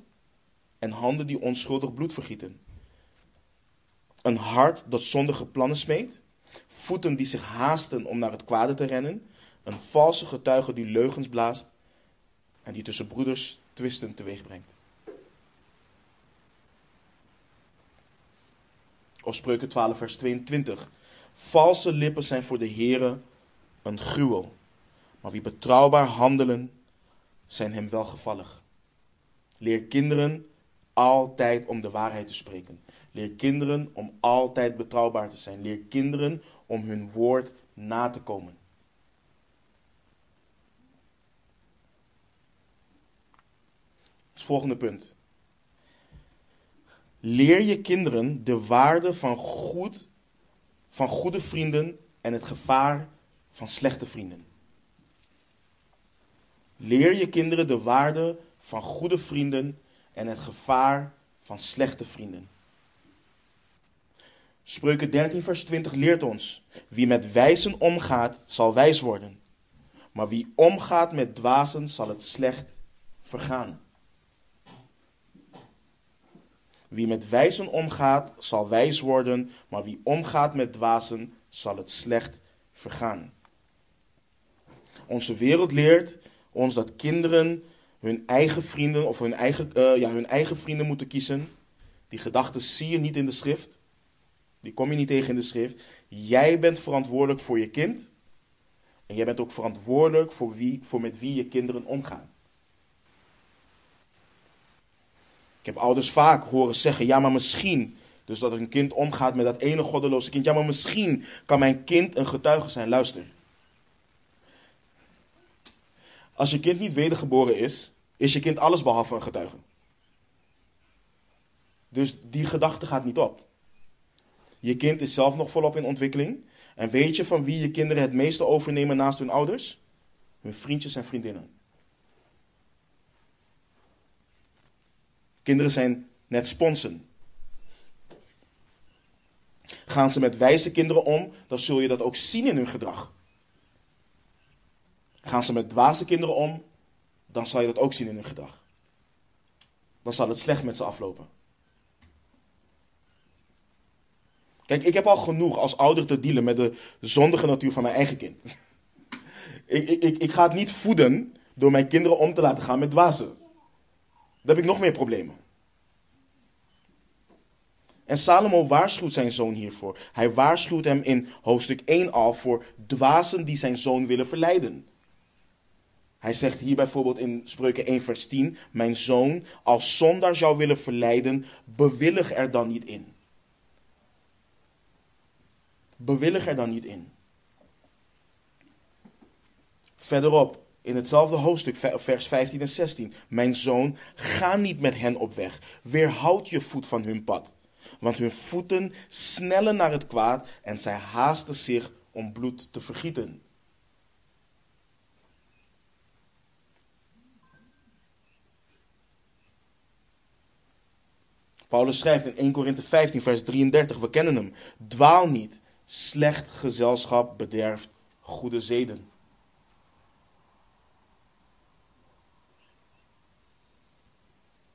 S1: en handen die onschuldig bloed vergieten. Een hart dat zondige plannen smeet, voeten die zich haasten om naar het kwade te rennen, een valse getuige die leugens blaast en die tussen broeders twisten teweeg brengt. Of Spreuken 12, vers 22. Valse lippen zijn voor de Heere een gruwel, maar wie betrouwbaar handelen, zijn hem welgevallig. Leer kinderen altijd om de waarheid te spreken. Leer kinderen om altijd betrouwbaar te zijn. Leer kinderen om hun woord na te komen. Het volgende punt. Leer je kinderen de waarde van, goed, van goede vrienden en het gevaar van slechte vrienden. Leer je kinderen de waarde van goede vrienden en het gevaar van slechte vrienden. Spreuken 13, vers 20 leert ons: Wie met wijzen omgaat, zal wijs worden. Maar wie omgaat met dwazen, zal het slecht vergaan. Wie met wijzen omgaat, zal wijs worden, maar wie omgaat met dwazen, zal het slecht vergaan. Onze wereld leert ons dat kinderen hun eigen vrienden of hun eigen, uh, ja, hun eigen vrienden moeten kiezen. Die gedachten zie je niet in de schrift. Die kom je niet tegen in de schrift. Jij bent verantwoordelijk voor je kind. En jij bent ook verantwoordelijk voor, wie, voor met wie je kinderen omgaan. Ik heb ouders vaak horen zeggen: ja, maar misschien. Dus dat een kind omgaat met dat ene goddeloze kind. Ja, maar misschien kan mijn kind een getuige zijn. Luister. Als je kind niet wedergeboren is, is je kind alles behalve een getuige. Dus die gedachte gaat niet op. Je kind is zelf nog volop in ontwikkeling. En weet je van wie je kinderen het meeste overnemen naast hun ouders? Hun vriendjes en vriendinnen. Kinderen zijn net sponsen. Gaan ze met wijze kinderen om, dan zul je dat ook zien in hun gedrag. Gaan ze met dwaze kinderen om, dan zal je dat ook zien in hun gedrag. Dan zal het slecht met ze aflopen. Kijk, ik heb al genoeg als ouder te dealen met de zondige natuur van mijn eigen kind. ik, ik, ik ga het niet voeden door mijn kinderen om te laten gaan met dwazen. Dan heb ik nog meer problemen. En Salomo waarschuwt zijn zoon hiervoor. Hij waarschuwt hem in hoofdstuk 1 al voor dwazen die zijn zoon willen verleiden. Hij zegt hier bijvoorbeeld in Spreuken 1 vers 10, mijn zoon, als zondaar zou willen verleiden, bewillig er dan niet in. Bewillig er dan niet in. Verderop, in hetzelfde hoofdstuk, vers 15 en 16. Mijn zoon, ga niet met hen op weg. Weerhoud je voet van hun pad. Want hun voeten snellen naar het kwaad en zij haasten zich om bloed te vergieten. Paulus schrijft in 1 Korinthe 15, vers 33, we kennen hem. Dwaal niet, slecht gezelschap bederft goede zeden.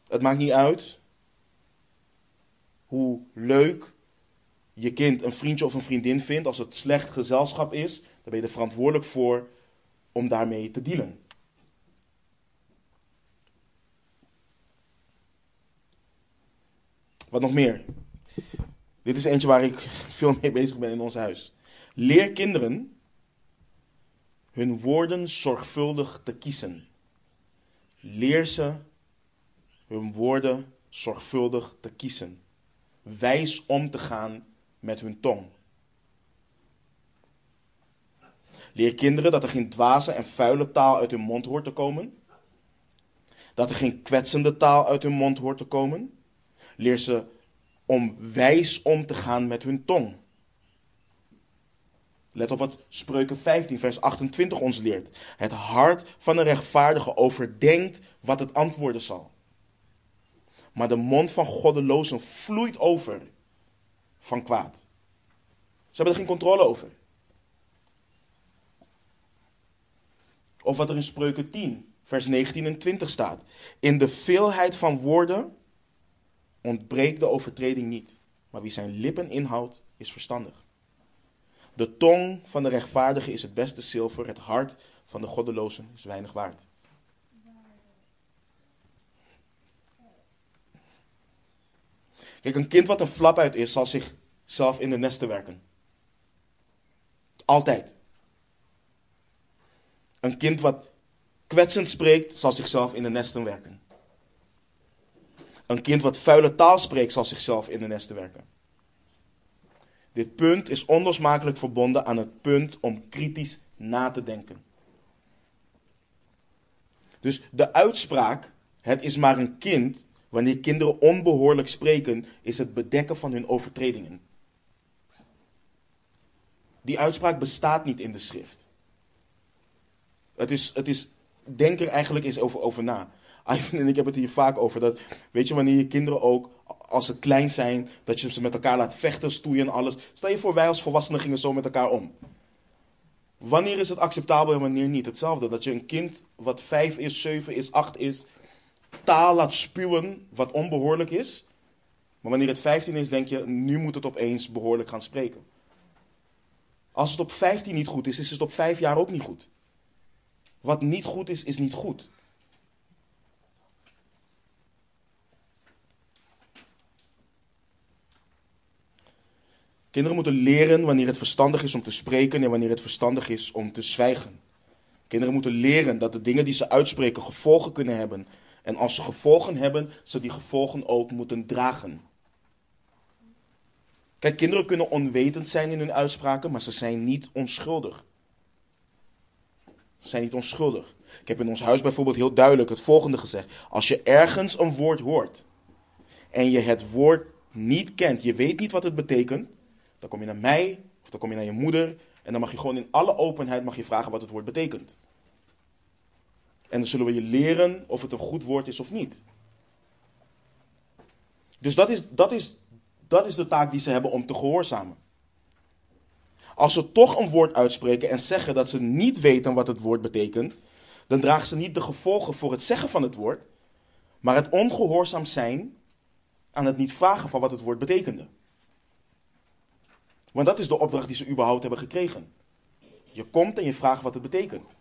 S1: Het maakt niet uit hoe leuk je kind een vriendje of een vriendin vindt. Als het slecht gezelschap is, dan ben je er verantwoordelijk voor om daarmee te dealen. Wat nog meer? Dit is eentje waar ik veel mee bezig ben in ons huis. Leer kinderen hun woorden zorgvuldig te kiezen. Leer ze hun woorden zorgvuldig te kiezen. Wijs om te gaan met hun tong. Leer kinderen dat er geen dwaze en vuile taal uit hun mond hoort te komen. Dat er geen kwetsende taal uit hun mond hoort te komen. Leer ze om wijs om te gaan met hun tong. Let op wat Spreuken 15, vers 28 ons leert. Het hart van een rechtvaardige overdenkt wat het antwoorden zal. Maar de mond van goddelozen vloeit over van kwaad. Ze hebben er geen controle over. Of wat er in Spreuken 10, vers 19 en 20 staat. In de veelheid van woorden ontbreekt de overtreding niet. Maar wie zijn lippen inhoudt, is verstandig. De tong van de rechtvaardige is het beste zilver, het hart van de goddelozen is weinig waard. Kijk, een kind wat een flap uit is, zal zichzelf in de nesten werken. Altijd. Een kind wat kwetsend spreekt, zal zichzelf in de nesten werken. Een kind wat vuile taal spreekt, zal zichzelf in de nesten werken. Dit punt is onlosmakelijk verbonden aan het punt om kritisch na te denken. Dus de uitspraak, het is maar een kind, wanneer kinderen onbehoorlijk spreken, is het bedekken van hun overtredingen. Die uitspraak bestaat niet in de schrift. Het is, het is denk er eigenlijk eens over, over na. Ivan en ik hebben het hier vaak over. Dat, weet je, wanneer je kinderen ook, als ze klein zijn, dat je ze met elkaar laat vechten, stoeien en alles. Stel je voor, wij als volwassenen gingen zo met elkaar om. Wanneer is het acceptabel en wanneer niet? Hetzelfde. Dat je een kind wat vijf is, zeven is, acht is, taal laat spuwen wat onbehoorlijk is. Maar wanneer het 15 is, denk je, nu moet het opeens behoorlijk gaan spreken. Als het op 15 niet goed is, is het op 5 jaar ook niet goed. Wat niet goed is, is niet goed. Kinderen moeten leren wanneer het verstandig is om te spreken en wanneer het verstandig is om te zwijgen. Kinderen moeten leren dat de dingen die ze uitspreken gevolgen kunnen hebben. En als ze gevolgen hebben, ze die gevolgen ook moeten dragen. Kijk, kinderen kunnen onwetend zijn in hun uitspraken, maar ze zijn niet onschuldig. Ze zijn niet onschuldig. Ik heb in ons huis bijvoorbeeld heel duidelijk het volgende gezegd. Als je ergens een woord hoort en je het woord niet kent, je weet niet wat het betekent, dan kom je naar mij of dan kom je naar je moeder en dan mag je gewoon in alle openheid mag je vragen wat het woord betekent. En dan zullen we je leren of het een goed woord is of niet. Dus dat is, dat is, dat is de taak die ze hebben om te gehoorzamen. Als ze toch een woord uitspreken en zeggen dat ze niet weten wat het woord betekent, dan dragen ze niet de gevolgen voor het zeggen van het woord, maar het ongehoorzaam zijn aan het niet vragen van wat het woord betekende. Want dat is de opdracht die ze überhaupt hebben gekregen. Je komt en je vraagt wat het betekent.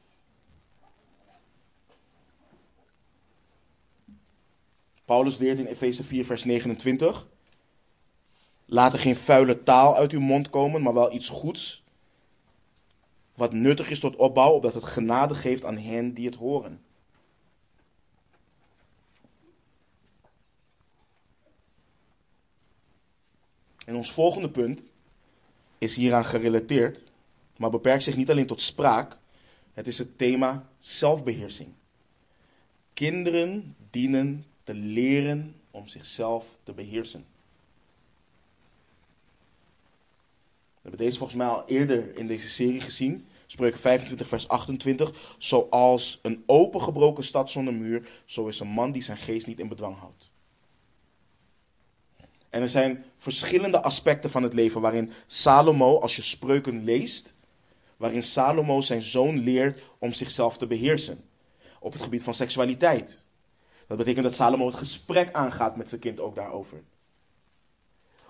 S1: Paulus leert in Efeze 4, vers 29. Laat er geen vuile taal uit uw mond komen, maar wel iets goeds. wat nuttig is tot opbouw, opdat het genade geeft aan hen die het horen. En ons volgende punt is hieraan gerelateerd, maar beperkt zich niet alleen tot spraak. Het is het thema zelfbeheersing. Kinderen dienen te leren om zichzelf te beheersen. We hebben deze volgens mij al eerder in deze serie gezien. Spreuken 25, vers 28. Zoals een opengebroken stad zonder muur, zo is een man die zijn geest niet in bedwang houdt. En er zijn verschillende aspecten van het leven waarin Salomo, als je spreuken leest, waarin Salomo zijn zoon leert om zichzelf te beheersen. Op het gebied van seksualiteit. Dat betekent dat Salomo het gesprek aangaat met zijn kind ook daarover.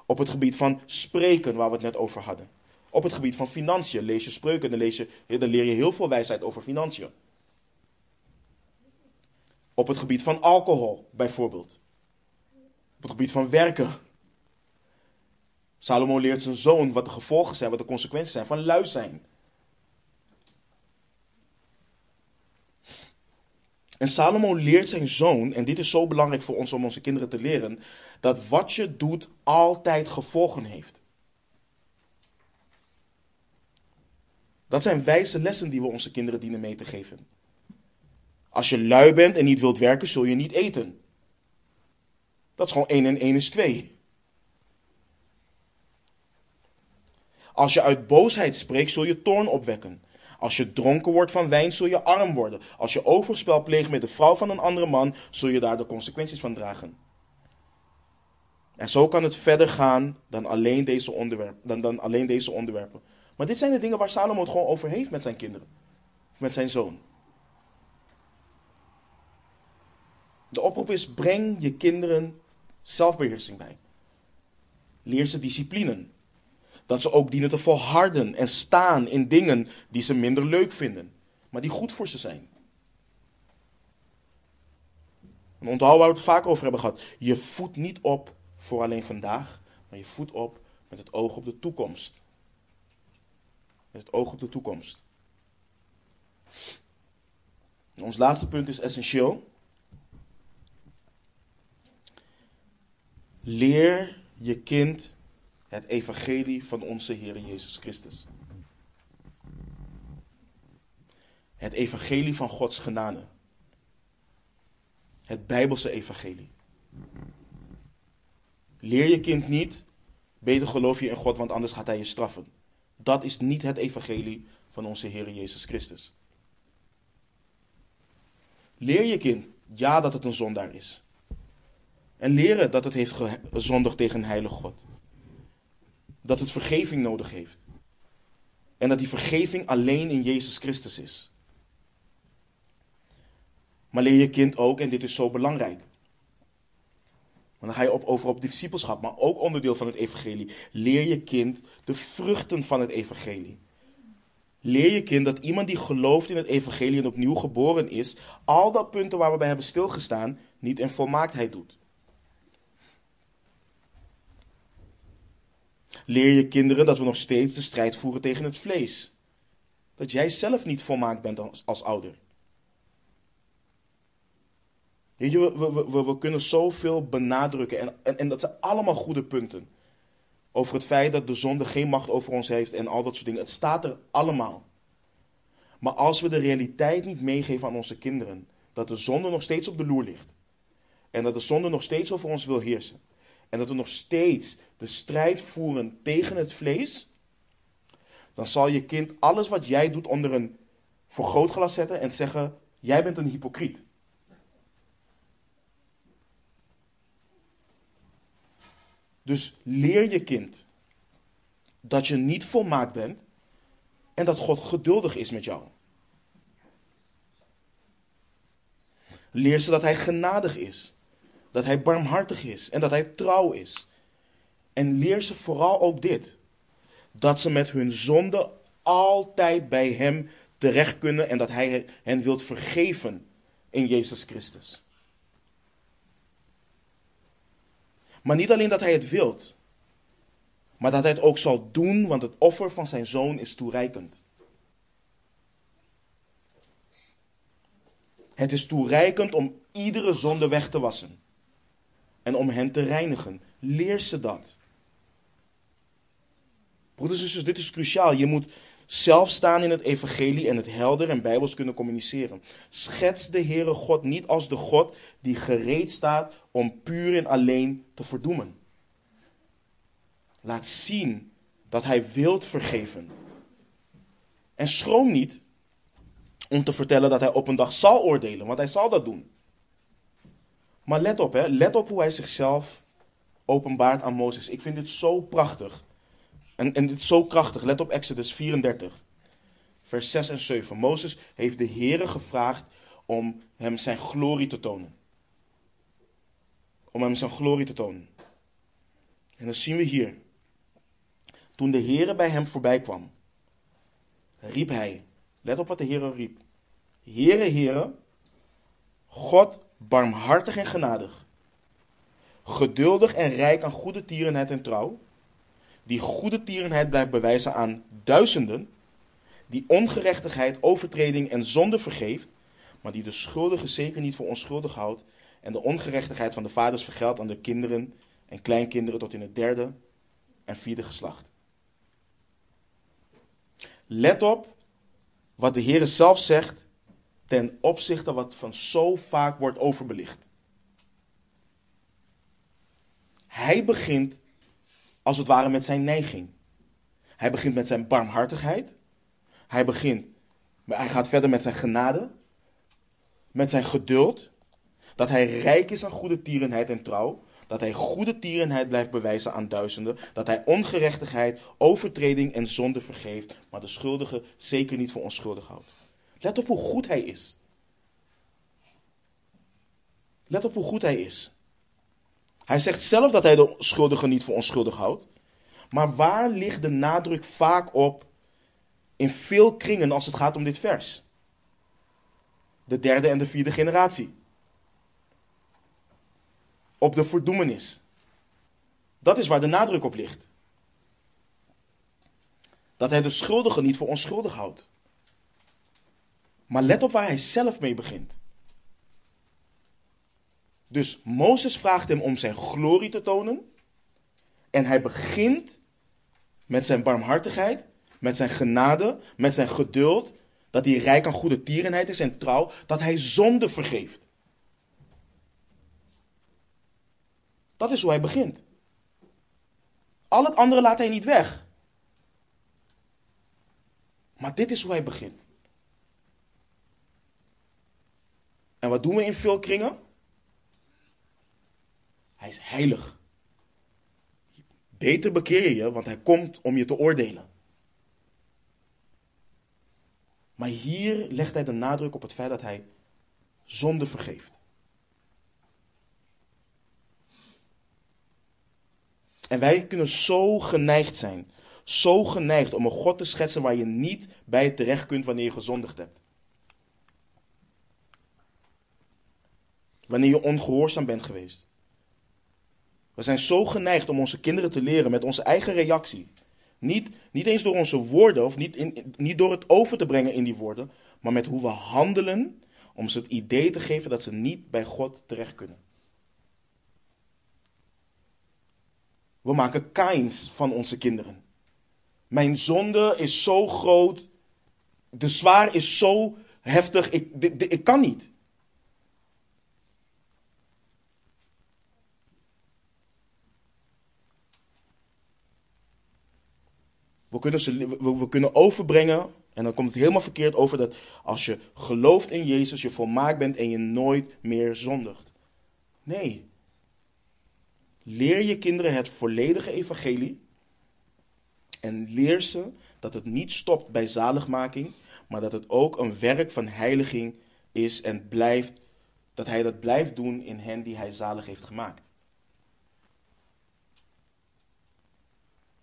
S1: Op het gebied van spreken, waar we het net over hadden. Op het gebied van financiën, lees je spreuken, dan, dan leer je heel veel wijsheid over financiën. Op het gebied van alcohol, bijvoorbeeld. Op het gebied van werken. Salomo leert zijn zoon wat de gevolgen zijn, wat de consequenties zijn van lui zijn. En Salomo leert zijn zoon, en dit is zo belangrijk voor ons om onze kinderen te leren, dat wat je doet altijd gevolgen heeft. Dat zijn wijze lessen die we onze kinderen dienen mee te geven. Als je lui bent en niet wilt werken, zul je niet eten. Dat is gewoon 1 en 1 is 2. Als je uit boosheid spreekt, zul je toorn opwekken. Als je dronken wordt van wijn, zul je arm worden. Als je overspel pleegt met de vrouw van een andere man, zul je daar de consequenties van dragen. En zo kan het verder gaan dan alleen deze, onderwerp, dan, dan alleen deze onderwerpen. Maar dit zijn de dingen waar Salomo het gewoon over heeft met zijn kinderen. Met zijn zoon. De oproep is: breng je kinderen zelfbeheersing bij. Leer ze discipline. Dat ze ook dienen te volharden en staan in dingen die ze minder leuk vinden, maar die goed voor ze zijn. En onthoud waar we het vaak over hebben gehad. Je voedt niet op voor alleen vandaag, maar je voedt op met het oog op de toekomst. Met het oog op de toekomst. Ons laatste punt is essentieel. Leer je kind het evangelie van onze Heer Jezus Christus. Het evangelie van Gods genade. Het Bijbelse evangelie. Leer je kind niet, beter geloof je in God, want anders gaat hij je straffen. Dat is niet het evangelie van onze Heer Jezus Christus. Leer je kind, ja, dat het een zondaar is. En leren dat het heeft gezondigd tegen een heilige God dat het vergeving nodig heeft. En dat die vergeving alleen in Jezus Christus is. Maar leer je kind ook, en dit is zo belangrijk. Want dan ga je op, over op discipelschap, maar ook onderdeel van het evangelie. Leer je kind de vruchten van het evangelie. Leer je kind dat iemand die gelooft in het evangelie en opnieuw geboren is, al dat punten waar we bij hebben stilgestaan, niet in volmaaktheid doet. Leer je kinderen dat we nog steeds de strijd voeren tegen het vlees. Dat jij zelf niet volmaakt bent als, ouder. Weet je, we, we, we, we kunnen zoveel benadrukken en, en, en dat zijn allemaal goede punten. Over het feit dat de zonde geen macht over ons heeft en al dat soort dingen. Het staat er allemaal. Maar als we de realiteit niet meegeven aan onze kinderen, dat de zonde nog steeds op de loer ligt. En dat de zonde nog steeds over ons wil heersen. En dat we nog steeds de strijd voeren tegen het vlees, dan zal je kind alles wat jij doet onder een vergrootglas zetten en zeggen: Jij bent een hypocriet. Dus leer je kind dat je niet volmaakt bent en dat God geduldig is met jou. Leer ze dat Hij genadig is, dat Hij barmhartig is en dat Hij trouw is. En leer ze vooral ook dit: dat ze met hun zonde altijd bij Hem terecht kunnen en dat Hij hen wilt vergeven in Jezus Christus. Maar niet alleen dat Hij het wilt, maar dat Hij het ook zal doen, want het offer van Zijn Zoon is toereikend. Het is toereikend om iedere zonde weg te wassen en om hen te reinigen. Leer ze dat. Broeders en zusters, dit is cruciaal. Je moet zelf staan in het evangelie en het helder en bijbels kunnen communiceren. Schets de Heere God niet als de God die gereed staat om puur en alleen te verdoemen. Laat zien dat hij wilt vergeven. En schroom niet om te vertellen dat hij op een dag zal oordelen, want hij zal dat doen. Maar let op, hè, let op hoe hij zichzelf openbaart aan Mozes. Ik vind dit zo prachtig. En, en dit is zo krachtig. Let op Exodus 34, vers 6 en 7. Mozes heeft de Heere gevraagd om hem zijn glorie te tonen. Om hem zijn glorie te tonen. En dan zien we hier. Toen de Heere bij hem voorbij kwam, riep hij. Let op wat de Heere riep. Heere, Heere, God barmhartig en genadig, geduldig en rijk aan goede tierenheid en trouw, die goede tierenheid blijft bewijzen aan duizenden, die ongerechtigheid, overtreding en zonde vergeeft, maar die de schuldige zeker niet voor onschuldig houdt en de ongerechtigheid van de vaders vergeldt aan de kinderen en kleinkinderen tot in het derde en vierde geslacht. Let op wat de Heer zelf zegt ten opzichte wat van zo vaak wordt overbelicht. Hij begint als het ware met zijn neiging. Hij begint met zijn barmhartigheid. Hij begint, hij gaat verder met zijn genade, met zijn geduld, dat hij rijk is aan goede tierenheid en trouw, dat hij goede tierenheid blijft bewijzen aan duizenden, dat hij ongerechtigheid, overtreding en zonde vergeeft, maar de schuldige zeker niet voor onschuldig houdt. Let op hoe goed hij is. Let op hoe goed hij is. Hij zegt zelf dat hij de schuldige niet voor onschuldig houdt. Maar waar ligt de nadruk vaak op in veel kringen als het gaat om dit vers? De derde en de vierde generatie. Op de verdoemenis. Dat is waar de nadruk op ligt. Dat hij de schuldige niet voor onschuldig houdt. Maar let op waar hij zelf mee begint. Dus Mozes vraagt hem om zijn glorie te tonen. En hij begint met zijn barmhartigheid, met zijn genade, met zijn geduld. Dat hij rijk aan goede tierenheid is en trouw. Dat hij zonde vergeeft. Dat is hoe hij begint. Al het andere laat hij niet weg. Maar dit is hoe hij begint. En wat doen we in veel kringen? Hij is heilig. Beter bekeer je, want hij komt om je te oordelen. Maar hier legt hij de nadruk op het feit dat hij zonde vergeeft. En wij kunnen zo geneigd zijn, zo geneigd om een God te schetsen waar je niet bij terecht kunt wanneer je gezondigd hebt. Wanneer je ongehoorzaam bent geweest. We zijn zo geneigd om onze kinderen te leren met onze eigen reactie. Niet, niet eens door onze woorden, of niet, niet door het over te brengen in die woorden, maar met hoe we handelen om ze het idee te geven dat ze niet bij God terecht kunnen. We maken kains van onze kinderen. Mijn zonde is zo groot, de zwaar is zo heftig, ik, ik kan niet. We kunnen, ze, we, kunnen overbrengen, en dan komt het helemaal verkeerd over, dat als je gelooft in Jezus, je volmaakt bent en je nooit meer zondigt. Nee. Leer je kinderen het volledige evangelie. En leer ze dat het niet stopt bij zaligmaking, maar dat het ook een werk van heiliging is en blijft, dat hij dat blijft doen in hen die hij zalig heeft gemaakt.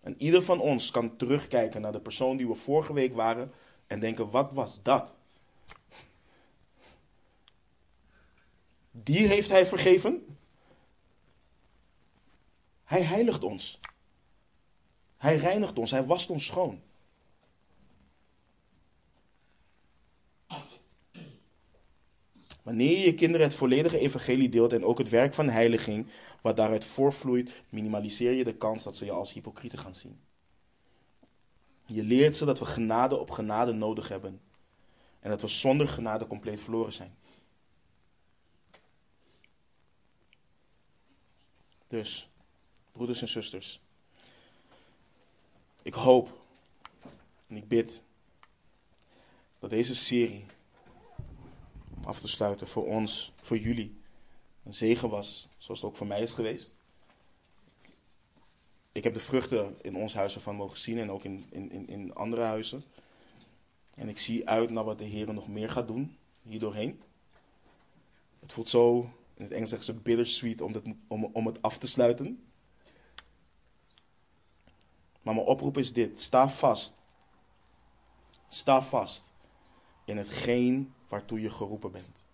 S1: En ieder van ons kan terugkijken naar de persoon die we vorige week waren en denken: wat was dat? Die heeft hij vergeven. Hij heiligt ons. Hij reinigt ons. Hij wast ons schoon. Wanneer je je kinderen het volledige evangelie deelt en ook het werk van heiliging, wat daaruit voortvloeit, minimaliseer je de kans dat ze je als hypocrieten gaan zien. Je leert ze dat we genade op genade nodig hebben en dat we zonder genade compleet verloren zijn. Dus, broeders en zusters, ik hoop en ik bid dat deze serie, af te sluiten, voor ons, voor jullie, een zegen was, zoals het ook voor mij is geweest. Ik heb de vruchten in ons huis ervan mogen zien en ook in, in, in andere huizen. En ik zie uit naar wat de Heer nog meer gaat doen hier doorheen. Het voelt zo, in het Engels zeggen ze bittersweet om het, om, om het af te sluiten. Maar mijn oproep is dit: sta vast. Sta vast in hetgeen waartoe je geroepen bent.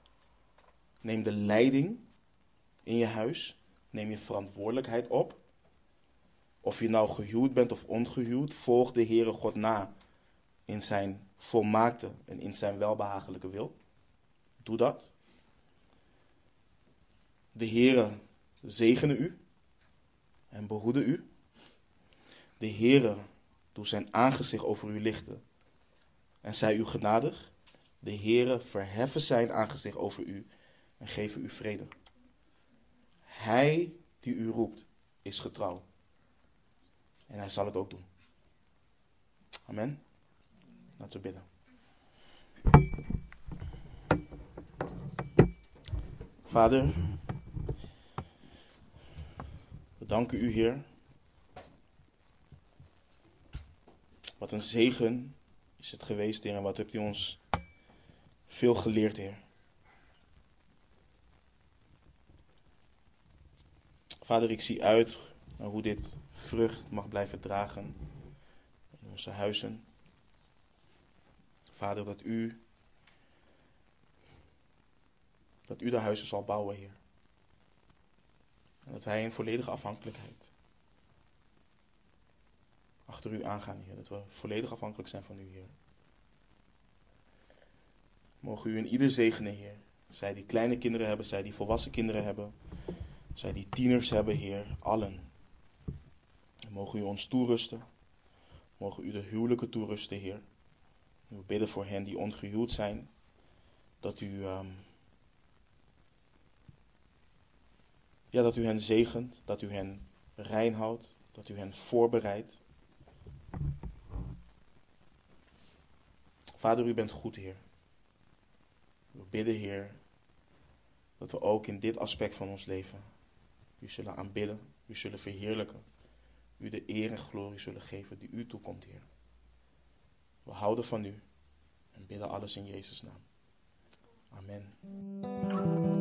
S1: Neem de leiding in je huis. Neem je verantwoordelijkheid op. Of je nou gehuwd bent of ongehuwd, volg de Heere God na in zijn volmaakte en in zijn welbehagelijke wil. Doe dat. De Heere zegene u en behoede u. De Heere doet zijn aangezicht over u lichten en zij u genadig. De Heere verheffen zijn aangezicht over u en geven u vrede. Hij die u roept is getrouw. En hij zal het ook doen. Amen. Laten we bidden. Vader, we danken u, Heer. Wat een zegen is het geweest, Heer, en wat hebt u ons veel geleerd, Heer. Vader, ik zie uit naar hoe dit vrucht mag blijven dragen in onze huizen. Vader, dat u, dat u de huizen zal bouwen, Heer. En dat wij in volledige afhankelijkheid achter u aangaan, Heer. Dat we volledig afhankelijk zijn van u, Heer. Mogen u in ieder zegenen, Heer. Zij die kleine kinderen hebben, zij die volwassen kinderen hebben, zij die tieners hebben, Heer, allen. mogen u ons toerusten. Mogen u de huwelijken toerusten, Heer. We bidden voor hen die ongehuwd zijn, dat u, um, ja, dat u hen zegent, dat u hen rein houdt, dat u hen voorbereidt. Vader, u bent goed, Heer. We bidden, Heer, dat we ook in dit aspect van ons leven u zullen aanbidden, u zullen verheerlijken, u de eer en glorie zullen geven die u toekomt, Heer. We houden van u en bidden alles in Jezus' naam. Amen.